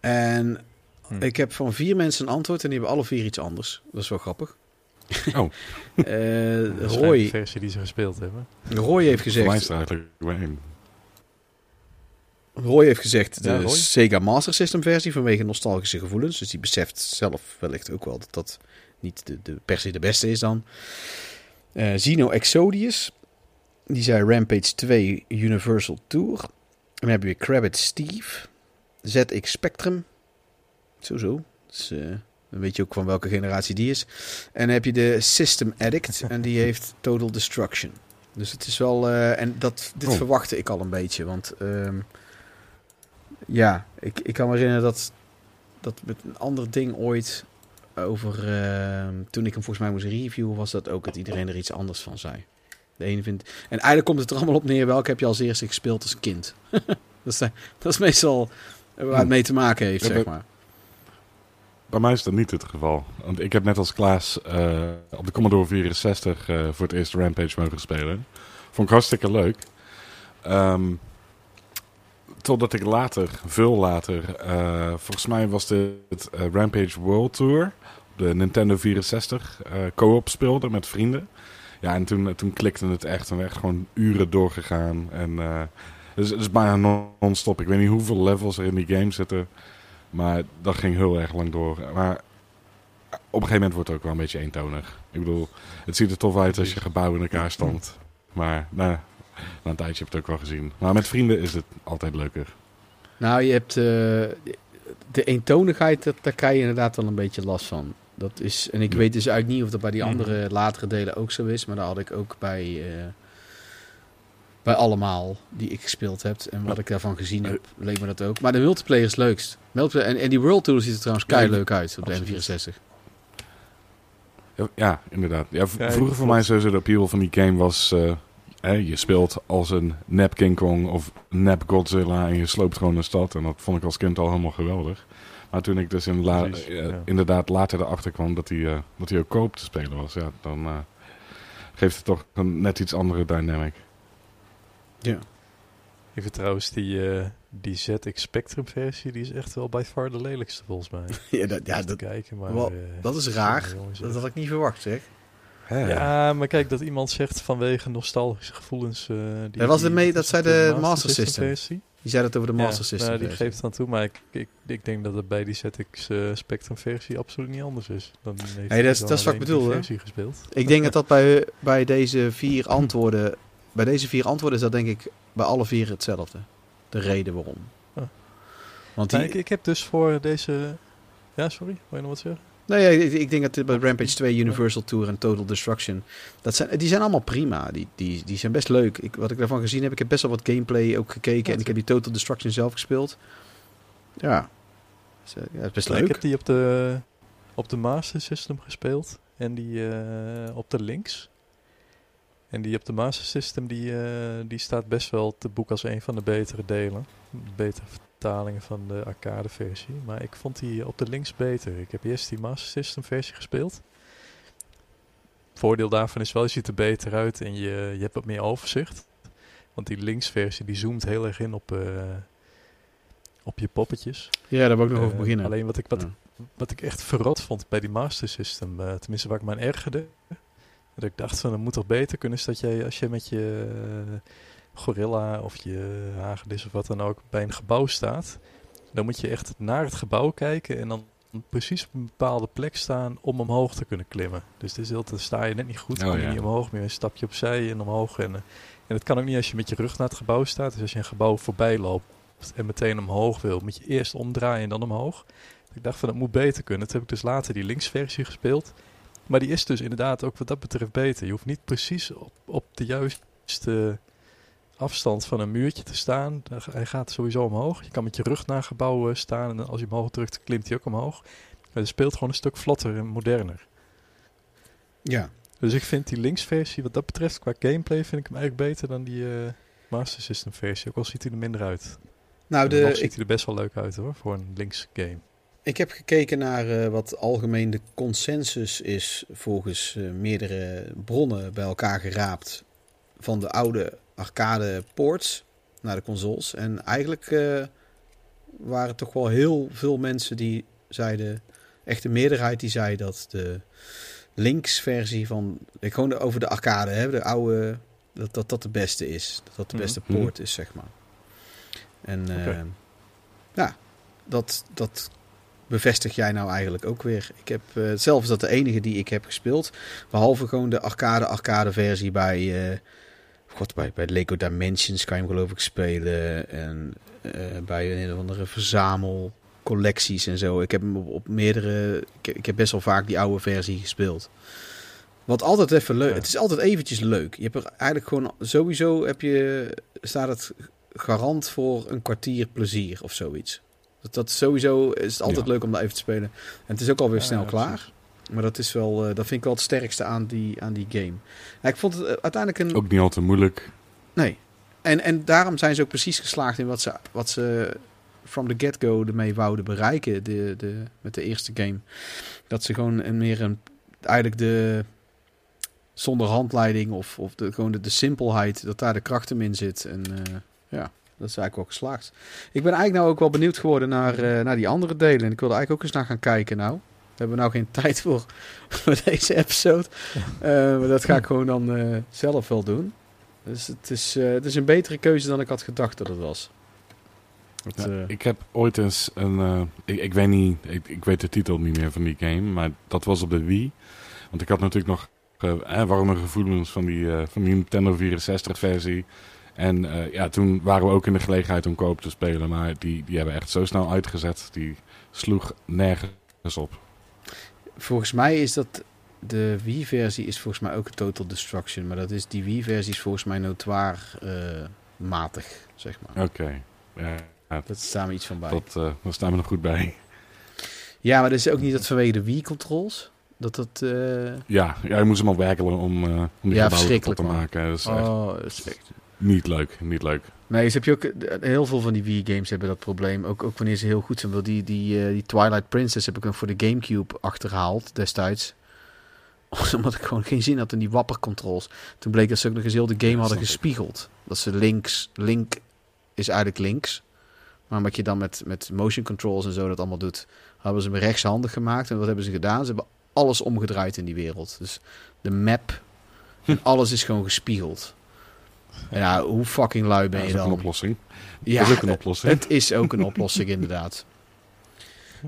En Hm. ik heb van vier mensen een antwoord en die hebben alle vier iets anders. Dat is wel grappig. Oh. Eh, Waarschijnlijk de Roy, versie die ze gespeeld hebben. Roy heeft gezegd. Roy heeft gezegd de Ja, Roy. Sega Master System versie vanwege nostalgische gevoelens. Dus die beseft zelf wellicht ook wel dat dat niet de, de, per se de beste is dan. Eh Zeno Exodius. Die zei Rampage 2 Universal Tour. En dan hebben we Crabbit Steve. ZX Spectrum. Zo zo. Dus, dan weet je ook van welke generatie die is. En dan heb je de System Addict. en die heeft Total Destruction. Dus het is wel... eh, en dat, dit Oh. verwachtte ik al een beetje. Want ehm, ja, ik, ik kan me herinneren dat, dat met een ander ding ooit over... ehm, toen ik hem volgens mij moest reviewen, was dat ook dat iedereen er iets anders van zei. De ene vindt... En eigenlijk komt het er allemaal op neer, welke heb je als eerste gespeeld als kind? dat, is, dat is meestal waar het mee te maken heeft, Ja, zeg maar. Bij mij is dat niet het geval. Want ik heb net als Klaas eh, op de Commodore 64 eh, voor het eerst Rampage mogen spelen. Vond ik hartstikke leuk. Ehm, totdat ik later, veel later, eh, volgens mij was dit eh, Rampage World Tour, de Nintendo 64, eh co-op speelde met vrienden. Ja, en toen, toen klikte het echt en we echt gewoon uren doorgegaan. En, dus het is bijna non-stop. Ik weet niet hoeveel levels er in die game zitten. Maar dat ging heel erg lang door. Maar op een gegeven moment wordt het ook wel een beetje eentonig. Ik bedoel, het ziet er tof uit als je gebouw in elkaar stamt. Maar nou, na een tijdje heb je het ook wel gezien. Maar met vrienden is het altijd leuker. Nou, je hebt eh, de eentonigheid, dat, daar krijg je inderdaad wel een beetje last van. Dat is, en ik Ja. weet dus eigenlijk niet of dat bij die andere latere delen ook zo is, maar daar had ik ook bij, eh, bij allemaal die ik gespeeld heb. En wat ik daarvan gezien heb, leek me dat ook. Maar de multiplayer is het leukst. Multiplayer, en, en die World Tour ziet er trouwens kei leuk uit op de absoluut. N64. Ja, inderdaad. Ja, vroeger voor mij sowieso de appeal van die game was... eh, je speelt als een nep King Kong of nep Godzilla en je sloopt gewoon een stad. En dat vond ik als kind al helemaal geweldig. Maar toen ik dus in la- Precies, eh, ja. inderdaad later erachter kwam dat hij, eh, dat hij ook koop te spelen was... Ja, dan eh, geeft het toch een net iets andere dynamic. Ja. Ik vind trouwens die, eh, die ZX Spectrum versie, die is echt wel by far de lelijkste volgens mij. Ja, dat, ja, dat, kijken, maar... wel, dat is raar. jongens, dat had ik niet verwacht, zeg. Ja, maar kijk, dat iemand zegt vanwege nostalgische gevoelens... eh die, Dat was de die- mee- dat zei de Master Master System. versie? Die zei dat over de Ja, Master System. nou, die versie. geeft dan toe, maar ik, ik, ik denk dat het bij die ZX eh, Spectrum versie absoluut niet anders is. Dan heeft Hey, hij dat dan dat is wat ik bedoel, versie gespeeld. Ik denk dat dat bij, bij deze vier antwoorden... Bij deze vier antwoorden is dat denk ik bij alle vier hetzelfde. De reden waarom. Ah. Want die, Nou, ik, ik heb dus voor deze... Ja, sorry, wil je nog wat zeggen? Nee, ja, ik, ik denk dat bij Rampage 2, Universal Tour en Total Destruction... Dat zijn, die zijn allemaal prima. Die, die, die zijn best leuk. Ik, wat ik daarvan gezien heb, ik heb best wel wat gameplay ook gekeken. en ik heb die Total Destruction zelf gespeeld. Ja, ja, is best Nou, leuk. Ik heb die op de, op de Master System gespeeld. En die eh, op de Lynx. En die op de Master System, die, eh, die staat best wel te boek als een van de betere delen. Betere vertalingen van de arcade versie. Maar ik vond die op de Lynx beter. Ik heb eerst die Master System versie gespeeld. Voordeel daarvan is wel, je ziet er beter uit en je, je hebt wat meer overzicht. Want die Lynx versie, die zoomt heel erg in op, eh, op je poppetjes. Ja, daar wil ik nog Eh, over beginnen. Alleen wat ik, wat, Ja. wat ik echt verrot vond bij die Master System, eh, tenminste waar ik me aan ergerde, dat ik dacht van dat moet toch beter kunnen, is dat jij als je met je eh, gorilla of je hagedis of wat dan ook bij een gebouw staat, dan moet je echt naar het gebouw kijken en dan precies op een bepaalde plek staan om omhoog te kunnen klimmen. Dus dit is heel, dan sta je net niet goed, Oh, kom je ja. niet omhoog meer, een stapje opzij en omhoog. En, en dat kan ook niet als je met je rug naar het gebouw staat. Dus als je een gebouw voorbij loopt en meteen omhoog wil, moet je eerst omdraaien en dan omhoog. Ik dacht van, dat moet beter kunnen. Toen heb ik dus later die linksversie gespeeld. Maar die is dus inderdaad ook wat dat betreft beter. Je hoeft niet precies op, op de juiste afstand van een muurtje te staan. Hij gaat sowieso omhoog. Je kan met je rug naar een gebouw eh, staan en als je omhoog drukt, klimt hij ook omhoog. Maar het speelt gewoon een stuk vlotter en moderner. Ja. Dus ik vind die linksversie, wat dat betreft, qua gameplay, vind ik hem eigenlijk beter dan die eh, Master System versie. Ook al ziet hij er minder uit. Nou, de, nog ziet hij er best wel leuk uit hoor, voor een links game. Ik heb gekeken naar eh, wat algemeen de consensus is volgens eh, meerdere bronnen bij elkaar geraapt van de oude arcade ports naar de consoles. En eigenlijk eh, waren toch wel heel veel mensen die zeiden, echt de meerderheid die zei dat de links versie van, ik gewoon over de arcade, hè, de oude, dat, dat dat de beste is. Dat dat de beste Mhm. poort is, zeg maar. En eh, ja, dat, dat bevestig jij nou eigenlijk ook weer. Ik heb eh, zelf is dat de enige die ik heb gespeeld. Behalve gewoon de arcade arcade versie bij, God, bij, bij Lego Dimensions kan je hem geloof ik spelen. En eh, bij een of andere verzamelcollecties en zo. Ik heb hem op, op meerdere... Ik, ik heb best wel vaak die oude versie gespeeld. Wat altijd even leuk. Ja. Het is altijd eventjes leuk. Je hebt er eigenlijk gewoon sowieso heb je staat het garant voor een kwartier plezier of zoiets. Dat, dat sowieso is het altijd Ja. leuk om daar even te spelen. En het is ook alweer Ja, snel ja, klaar. Maar dat is wel, eh, dat vind ik wel het sterkste aan die, aan die game. Nou, ik vond het eh, uiteindelijk een. Ook niet al te moeilijk. Nee. En, en daarom zijn ze ook precies geslaagd in wat ze, wat ze from the get-go ermee wouden bereiken de, de, met de eerste game. Dat ze gewoon een, meer een, eigenlijk de, zonder handleiding of, of de, gewoon de, de simpelheid, dat daar de kracht hem in zit. En eh, ja, dat is eigenlijk wel geslaagd. Ik ben eigenlijk nou ook wel benieuwd geworden naar, naar die andere delen. En ik wilde eigenlijk ook eens naar gaan kijken nou. We hebben nou geen tijd voor, voor deze episode. Eh, maar dat ga ik gewoon dan eh, zelf wel doen. Dus het is, eh, het is een betere keuze dan ik had gedacht dat het was. Het, Ja, ik heb ooit eens een. ik, ik weet niet. Ik, ik weet de titel niet meer van die game. Maar dat was op de Wii. Want ik had natuurlijk nog warme gevoelens van die, van die Nintendo 64 versie. En ja, toen waren we ook in de gelegenheid om koop te spelen. Maar die, die hebben echt zo snel uitgezet. Die sloeg nergens op. volgens mij is dat de Wii-versie is volgens mij ook Total Destruction. Maar dat is, die Wii-versie is volgens mij notoir eh, matig, zeg maar. Oké. Ja, ja, Dat staat me iets van bij. dat, eh, daar staan we nog goed bij. Ja, maar dat is ook niet dat vanwege de Wii-controls. Dat dat... eh, Ja, ja je moest hem al werkelen om, om die Ja, te maken. Dat is echt oh, dat is echt... niet leuk. Niet leuk. Nee, ze heb je ook, eh, heel veel van die Wii-games hebben dat probleem. Ook, ook wanneer ze heel goed zijn. Wel, Die, die, eh, die Twilight Princess heb ik nog voor de Gamecube achtergehaald destijds. Omdat ik gewoon geen zin had in die wappercontrols. Toen bleek dat ze ook nog eens heel de game Ja, hadden ik. gespiegeld. Dat ze links, link is eigenlijk links. Maar wat je dan met, met motion controls en zo dat allemaal doet, hebben ze hem rechtshandig gemaakt. En wat hebben ze gedaan? Ze hebben alles omgedraaid in die wereld. Dus de map en alles is gewoon gespiegeld. Ja, hoe fucking lui ben Ja, je dat is een dan? oplossing. Ja, dat is ook een oplossing. het is ook een oplossing, inderdaad.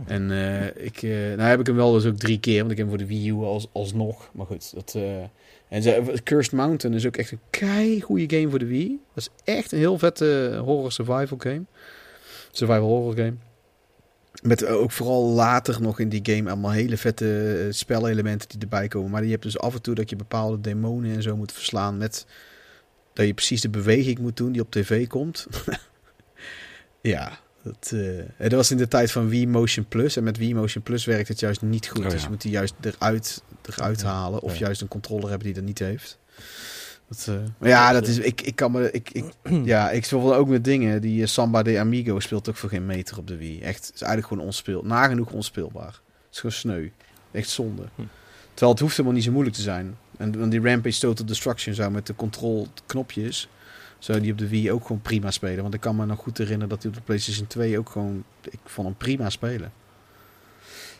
En eh, ik, eh, nou heb ik hem wel dus ook drie keer, want ik heb hem voor de Wii U als, alsnog. Maar goed, dat, eh, en ze, Cursed Mountain is ook echt een kei goede game voor de Wii. Dat is echt een heel vette horror survival game. Survival horror game. Met ook vooral later nog in die game allemaal hele vette spelelementen die erbij komen. Maar je hebt dus af en toe dat je bepaalde demonen en zo moet verslaan met... Dat je precies de beweging moet doen die op tv komt. ja, dat, eh, dat was in de tijd van Wii Motion Plus. En met Wii Motion Plus werkt het juist niet goed. Oh, Dus je moet die juist eruit, eruit Ja, halen. Of ja. juist een controller hebben die dat niet heeft. Dat, eh, maar ja, dat is, ik, ik kan me... Ik, ik, ja, ik speel ook met dingen. Die eh, Samba de Amigo speelt ook voor geen meter op de Wii. Echt, is eigenlijk gewoon onspeel, nagenoeg onspeelbaar. Het is gewoon sneu. Echt zonde. Hm. Terwijl het hoeft helemaal niet zo moeilijk te zijn. En want die Rampage Total Destruction zou met de control knopjes... zou die op de Wii ook gewoon prima spelen. Want ik kan me nog goed herinneren dat hij op de PlayStation 2 ook gewoon... Ik vond hem prima spelen.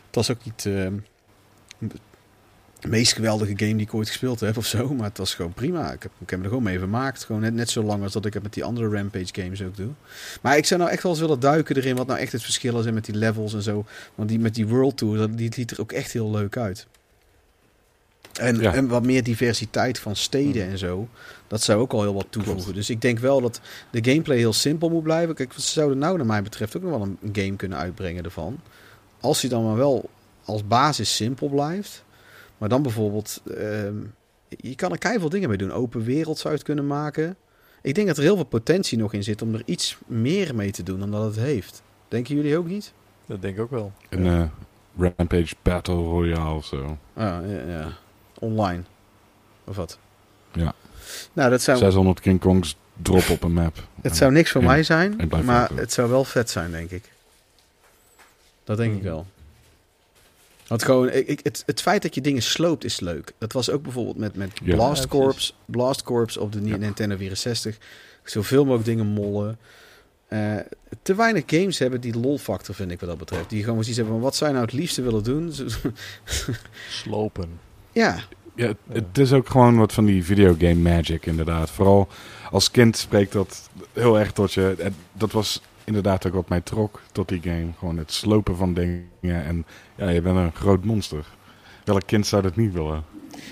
Het was ook niet... eh, de meest geweldige game die ik ooit gespeeld heb of zo. Maar het was gewoon prima. Ik heb, ik heb er gewoon mee vermaakt. Gewoon net, net zo lang als dat ik het met die andere Rampage games ook doe. Maar ik zou nou echt wel eens willen duiken erin. Wat nou echt het verschil is met die levels en zo. Want die met die World Tour, dat, die liet er ook echt heel leuk uit. En, Ja. en wat meer diversiteit van steden en zo. Dat zou ook al heel wat toevoegen. Klopt. Dus ik denk wel dat de gameplay heel simpel moet blijven. Kijk, ze zouden nou, naar mij betreft, ook nog wel een, game kunnen uitbrengen ervan. Als hij dan maar wel als basis simpel blijft. Maar dan bijvoorbeeld, ehm, je kan er keihard dingen mee doen. Open wereld zou je het kunnen maken. Ik denk dat er heel veel potentie nog in zit om er iets meer mee te doen dan dat het heeft. Denken jullie ook niet? Dat denk ik ook wel. Een eh, Rampage Battle Royale of zo. Ah, ja, ja. Online. Of wat? Ja. Nou, dat zou, 600 King Kongs drop op een map. het zou niks voor Ja. mij zijn, maar het zou wel vet zijn, denk ik. Dat denk ik Mhm. wel. Want gewoon, ik, ik- het, het feit dat je dingen sloopt is leuk. Dat was ook bijvoorbeeld met, met Ja. Blast Ja, Corps. Blast Corps op de Ja. Nintendo 64. Zoveel mogelijk dingen mollen. Eh, te weinig games hebben die lol-factor, vind ik wat dat betreft. Die gewoon zoiets hebben van, wat zou je nou het liefste willen doen? Slopen. Ja, Ja, het, is ook gewoon wat van die videogame magic inderdaad. Vooral als kind spreekt dat heel erg tot je. En dat was inderdaad ook wat mij trok tot die game. Gewoon het slopen van dingen. En ja, je bent een groot monster. Welk kind zou dat niet willen?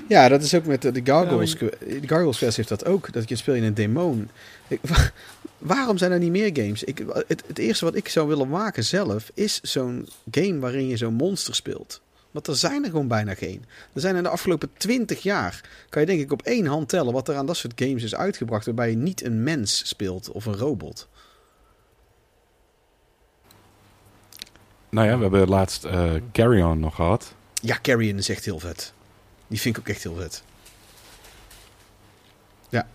Ja, dat is ook met de, Gargoyles. Ja, De Gargoyles Quest heeft dat ook. Dat je speel je een demon. Ik, waarom zijn er niet meer games? Ik, het, het eerste wat ik zou willen maken zelf is zo'n game waarin je zo'n monster speelt. Want er zijn er gewoon bijna geen. Er zijn in de afgelopen 20 jaar, kan je denk ik op één hand tellen, wat er aan dat soort games is uitgebracht waarbij je niet een mens speelt of een robot. Nou ja, we hebben laatst eh, Carry On nog gehad. Ja, Carrion is echt heel vet. Die vind ik ook echt heel vet. Ja.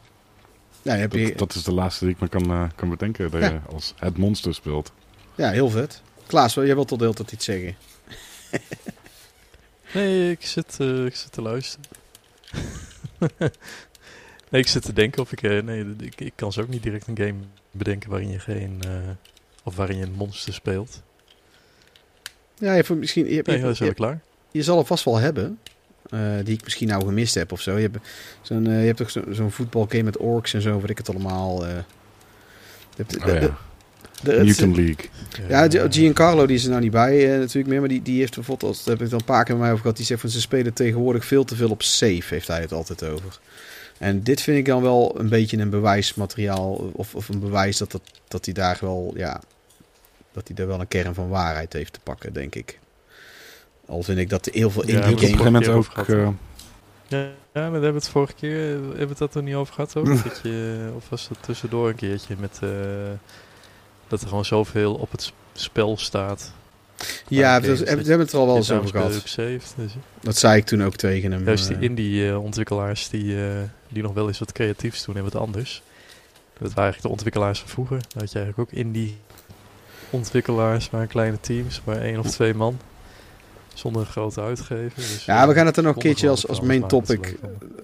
Ja, heb je, Dat, dat is de laatste die ik me kan, eh, kan bedenken. Dat Ja. je als het monster speelt. ja heel vet. Klaas, jij wilt tot de hele tijd iets zeggen. Nee, ik zit, eh, ik zit te luisteren. nee, ik zit te denken of ik... eh, nee, ik, ik kan zo ook niet direct een game bedenken waarin je geen... eh, of waarin je een monster speelt. Ja, je hebt misschien, je, hebt- Nee, je, dat is wel je, klaar. je zal er vast wel hebben. eh, die ik misschien nou gemist heb of zo. Je hebt, zo'n, je hebt toch zo- zo'n voetbalgame met orks en zo, wat ik het allemaal. eh, de- de- Oh de- ja, de- het- Mutant League. Ja, Gi- Giancarlo die is er nou niet bij eh, natuurlijk meer. Maar die, die heeft bijvoorbeeld, dat heb ik dan een paar keer met mij over gehad. Die zegt van ze spelen tegenwoordig veel te veel op save, heeft hij het altijd over. En dit vind ik dan wel een beetje een bewijsmateriaal. Of, of een bewijs dat, dat, dat hij daar wel, ja, dat hij daar wel een kern van waarheid heeft te pakken, denk ik. Al vind ik dat er heel veel Ja, in die Op een gegeven ook... eh, Ja, ja, maar daar hebben we het vorige keer... Hebben we het daar toen niet over gehad ook? dat je, of was het tussendoor een keertje met... eh, dat er gewoon zoveel op het spel staat. Ja, we, dat we hebben het er al wel eens over gehad. dus- Dat zei ik toen ook tegen hem. Juist die eh. indie-ontwikkelaars die, eh, die nog wel eens wat creatiefs doen en wat anders. Dat waren eigenlijk de ontwikkelaars van vroeger. Dan had je eigenlijk ook indie-ontwikkelaars, maar kleine teams, maar één of twee man. Zonder een grote uitgever. Dus, Ja, we eh, gaan het er nog een keertje als, als main dat topic.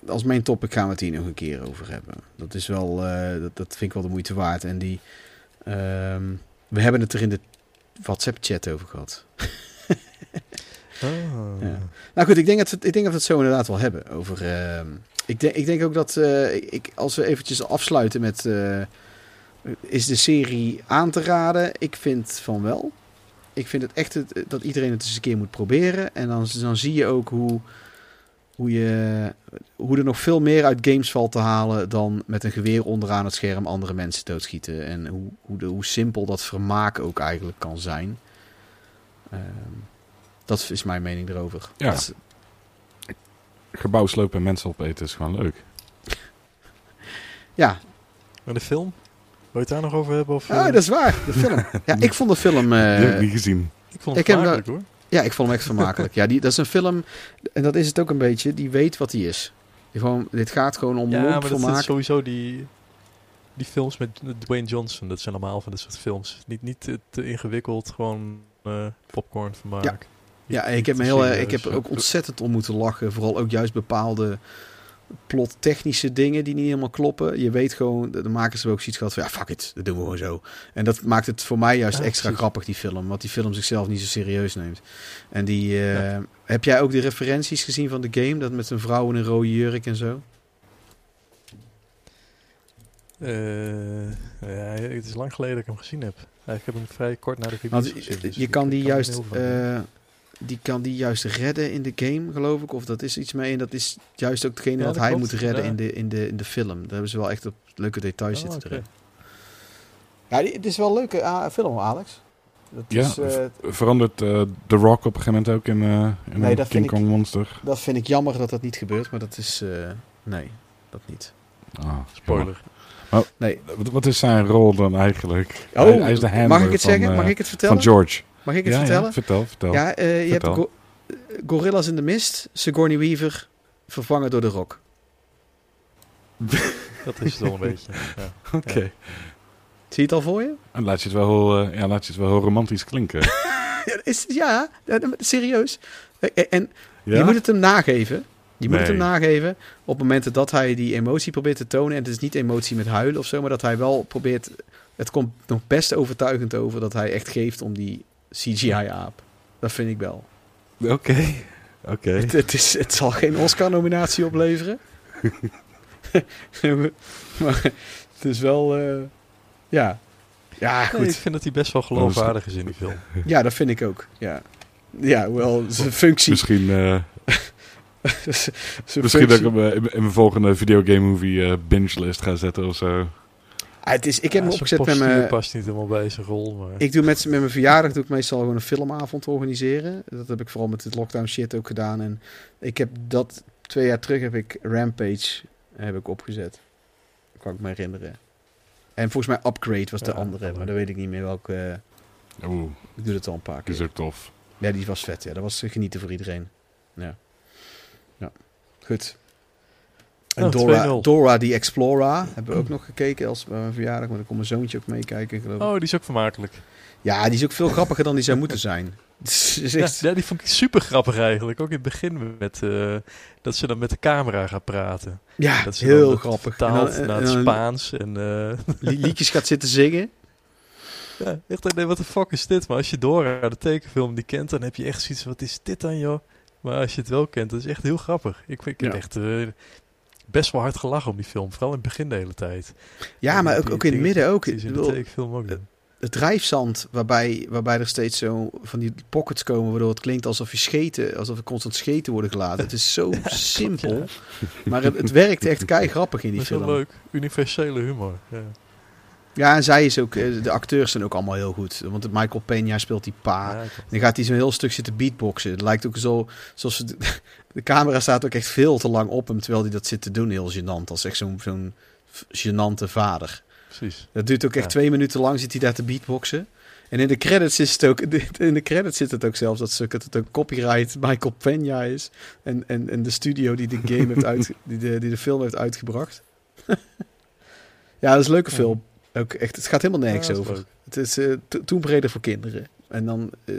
Als main topic gaan we het hier nog een keer over hebben. Dat is wel, eh, dat, dat vind ik wel de moeite waard. En die, ehm, we hebben het er in de WhatsApp-chat over gehad. Ja. Nou goed, ik denk dat we, het- ik denk dat we het zo inderdaad wel hebben. Over, ehm, ik, denk, ik denk ook dat eh, ik, als we eventjes afsluiten met... eh, is de serie aan te raden? Ik vind van wel. Ik vind het echt het- dat iedereen het eens een keer moet proberen. En dan, dan zie je ook hoe, hoe, je, hoe er nog veel meer uit games valt te halen... dan met een geweer onderaan het scherm andere mensen doodschieten. En hoe, hoe, de, hoe simpel dat vermaak ook eigenlijk kan zijn. Ehm, dat is mijn mening erover. Ja. Dat is- gebouw slopen en mensen opeten is gewoon leuk. ja, Maar de film? Wil je het daar nog over hebben? Of, Ah, eh? dat is waar. De film. Ja, ik vond de film. eh, Die heb ik niet gezien. Ik vond ik het heb vermakelijk hoor. Ja, ik vond hem echt vermakelijk. Ja, die, dat is een film. En dat is het ook een beetje. Die weet wat hij is. Die gewoon, dit gaat gewoon om Ja, maar dat vermaak. is sowieso die, die films met Dwayne Johnson. Dat zijn allemaal van dit soort films. Niet, niet te, ingewikkeld, gewoon eh, popcorn vermaak. Ja. Ja, ik heb, me heel, serieus. ik heb er ook ontzettend om moeten lachen. Vooral ook juist bepaalde plottechnische dingen die niet helemaal kloppen. Je weet gewoon, de makers hebben ook zoiets gehad van... Ja, fuck it, dat doen we gewoon zo. En dat maakt het voor mij juist Ja, extra precies. grappig, die film. Want die film zichzelf niet zo serieus neemt. En die... eh, Heb jij ook de referenties gezien van de game? Dat met een vrouw in een rode jurk en zo? Eh, ja, het is lang geleden dat ik hem gezien heb. Ik heb hem vrij kort na de Want gezien. dus je kan die juist, die kan die juist redden in de game, geloof ik. Of dat is iets mee. En dat is juist ook hetgene Ja, wat dat hij klopt, moet redden ja. in, de, in, de, in de film. Daar hebben ze wel echt op leuke details Oh, zitten erin. Ja, het is wel een leuke ah, film, Alex. Dat, Ja, is, eh, Verandert eh The Rock op een gegeven moment ook in, eh in Nee, een dat King ik- Kong monster? dat vind ik jammer dat dat niet gebeurt, maar dat is... eh, nee, dat niet. Ah, Spoiler. Nee. Wat, wat is zijn rol dan eigenlijk? Oh, hij, hij is de handler mag ik het van, zeggen? Mag ik het vertellen? van George. Mag ik het ja, vertellen? Ja, vertel, vertel. Ja, eh, je hebt. Go- eh, Gorillas in the Mist, Sigourney Weaver, vervangen door The Rock. Dat is het wel een beetje. Ja. Oké. Zie je het al voor je? En laat je, het wel, heel, eh, ja, laat je het wel heel romantisch klinken. Ja, is, ja, ja, serieus. En ja? je moet het hem nageven. Je moet het hem nageven op momenten dat hij die emotie probeert te tonen. En het is niet emotie met huilen of zo, maar dat hij wel probeert... Het komt nog best overtuigend over dat hij echt geeft om die CGI-aap. Dat vind ik wel. Oké. Oké. Het, het, is, het zal geen Oscar-nominatie opleveren. maar het is wel... eh, ja. Ja, Nee, goed. ik vind dat hij best wel geloofwaardig is in die film. Ja, dat vind ik ook. Ja, ja wel, zijn functie... Misschien, eh, zijn misschien dat ik hem eh, in, in mijn volgende videogame movie eh binge list ga zetten of zo. Ah, het is, ik heb Ja, me opgezet met mijn... past niet helemaal bij zijn rol, maar... Ik doe met, met mijn verjaardag doe ik meestal gewoon een filmavond organiseren. Dat heb ik vooral met het lockdown shit ook gedaan. En ik heb dat twee jaar terug heb ik Rampage heb ik opgezet. Kan ik me herinneren. En volgens mij Upgrade was de Ja, andere, maar dan weet ik niet meer welke. Oeh, ik doe het al een paar die is keer. ook tof. Ja, die was vet. Ja, dat was genieten voor iedereen. Ja. Ja. Goed. En Oh, Dora, 2-0. Dora the Explorer hebben we ook nog gekeken als bij mijn verjaardag. Want ik kon mijn zoontje ook meekijken. geloof ik. Oh, die is ook vermakelijk. Ja, die is ook veel grappiger dan die zou moeten zijn. Het Ja, die vond ik super grappig eigenlijk. Ook in het begin met eh, dat ze dan met de camera gaat praten. Ja, Dat ze heel dan grappig. En dan- naar het dan Spaans. En eh, li- liedjes gaat zitten zingen. ja, echt, nee, wat de fuck is dit? Maar als je Dora, de tekenfilm, die kent, dan heb je echt zoiets wat is dit dan, joh? Maar als je het wel kent, dat is echt heel grappig. Ik, heb Ja. echt eh, best wel hard gelachen om die film. Vooral in het begin de hele tijd. Ja, maar ook, ook in het midden ook. In de tekenfilm ook doen. het drijfzand, waarbij, waarbij er steeds zo van die pockets komen, waardoor het klinkt alsof je scheten, alsof er constant scheten worden gelaten. Het is zo simpel, maar het, het werkt echt kei grappig in die Dat is wel film. leuk. Universele humor. Ja. Ja, en zij is ook, eh, de acteurs zijn ook allemaal heel goed. Want Michael Peña speelt die pa. Ja, ik- Dan gaat hij zo'n heel stuk zitten beatboxen. Het lijkt ook zo, zoals de, camera staat ook echt veel te lang op hem, terwijl hij dat zit te doen. Heel gênant, als echt zo'n zo'n gênante vader. precies. Dat duurt ook echt Ja. twee minuten lang, zit hij daar te beatboxen. En in de credits is het ook, in de credits zit het ook zelfs dat stuk dat het een copyright Michael Peña is. En, en, en de studio die de game heeft uit, die de, die de film heeft uitgebracht. ja, dat is een leuke film. Ook echt, het gaat helemaal nergens Ja, over. leuk. Het is eh, to- toen breder voor kinderen. En dan eh,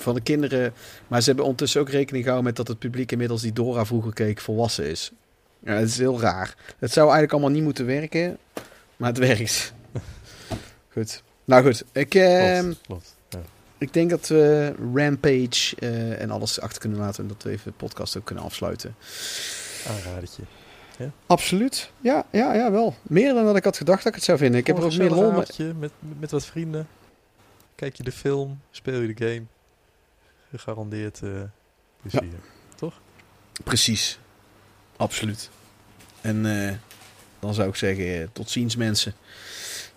van de kinderen. Maar ze hebben ondertussen ook rekening gehouden met dat het publiek inmiddels die Dora vroeger keek volwassen is. Ja, het is heel raar. Het zou eigenlijk allemaal niet moeten werken, maar het werkt. goed. Nou goed, ik, eh, Klopt, klopt. Ja. ik denk dat we Rampage eh, en alles achter kunnen laten en dat we even de podcast ook kunnen afsluiten. Aanradertje. Absoluut. Ja, ja, ja, wel. Meer dan dat ik had gedacht dat ik het zou vinden. Ik heb er ook meer lol. Met, met wat vrienden. Kijk je de film, speel je de game. Gegarandeerd eh plezier. Precies. Absoluut. En eh, dan zou ik zeggen, eh, tot ziens mensen.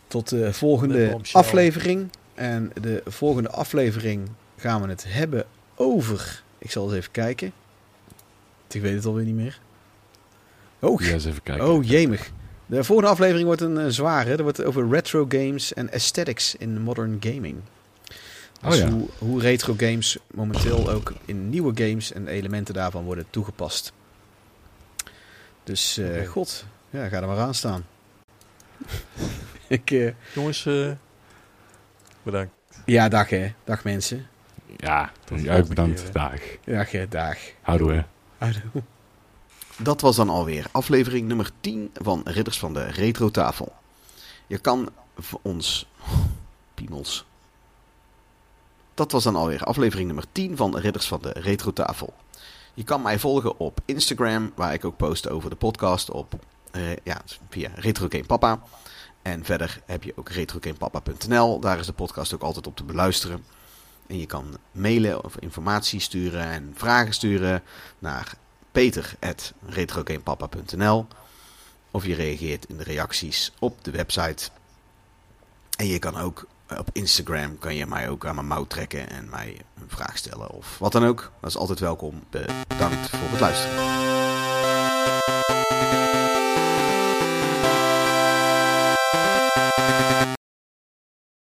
Tot de volgende aflevering. En de volgende aflevering gaan we het hebben over... Ik zal eens even kijken. Ik weet het alweer niet meer. Oh, Ja, eens even kijken. oh jemig. De volgende aflevering wordt een zware. Er wordt over retro games en aesthetics in modern gaming. Dus Oh ja. hoe, hoe retro games momenteel ook in nieuwe games en elementen daarvan worden toegepast. Dus eh, Oké. god, ja, ga er maar aan staan. Ik, eh, Jongens, eh, bedankt. ja, dag hè. Dag mensen. Ja, ook bedankt. keer. Dag. Dag hè, dag. Houdoe. hè. Dat was dan alweer aflevering nummer 10 van Ridders van de Retro Tafel. Je kan voor ons... Piemels. Dat was dan alweer aflevering nummer 10 van Ridders van de Retro Tafel. Je kan mij volgen op Instagram, waar ik ook post over de podcast op eh, ja, via Retro Game Papa. En verder heb je ook retrogamepapa.nl. Daar is de podcast ook altijd op te beluisteren. En je kan mailen of informatie sturen en vragen sturen naar peter.retrogamepapa.nl Of je reageert in de reacties op de website. En je kan ook op Instagram kan je mij ook aan mijn mouw trekken en mij een vraag stellen of wat dan ook. Dat is altijd welkom. Bedankt voor het luisteren.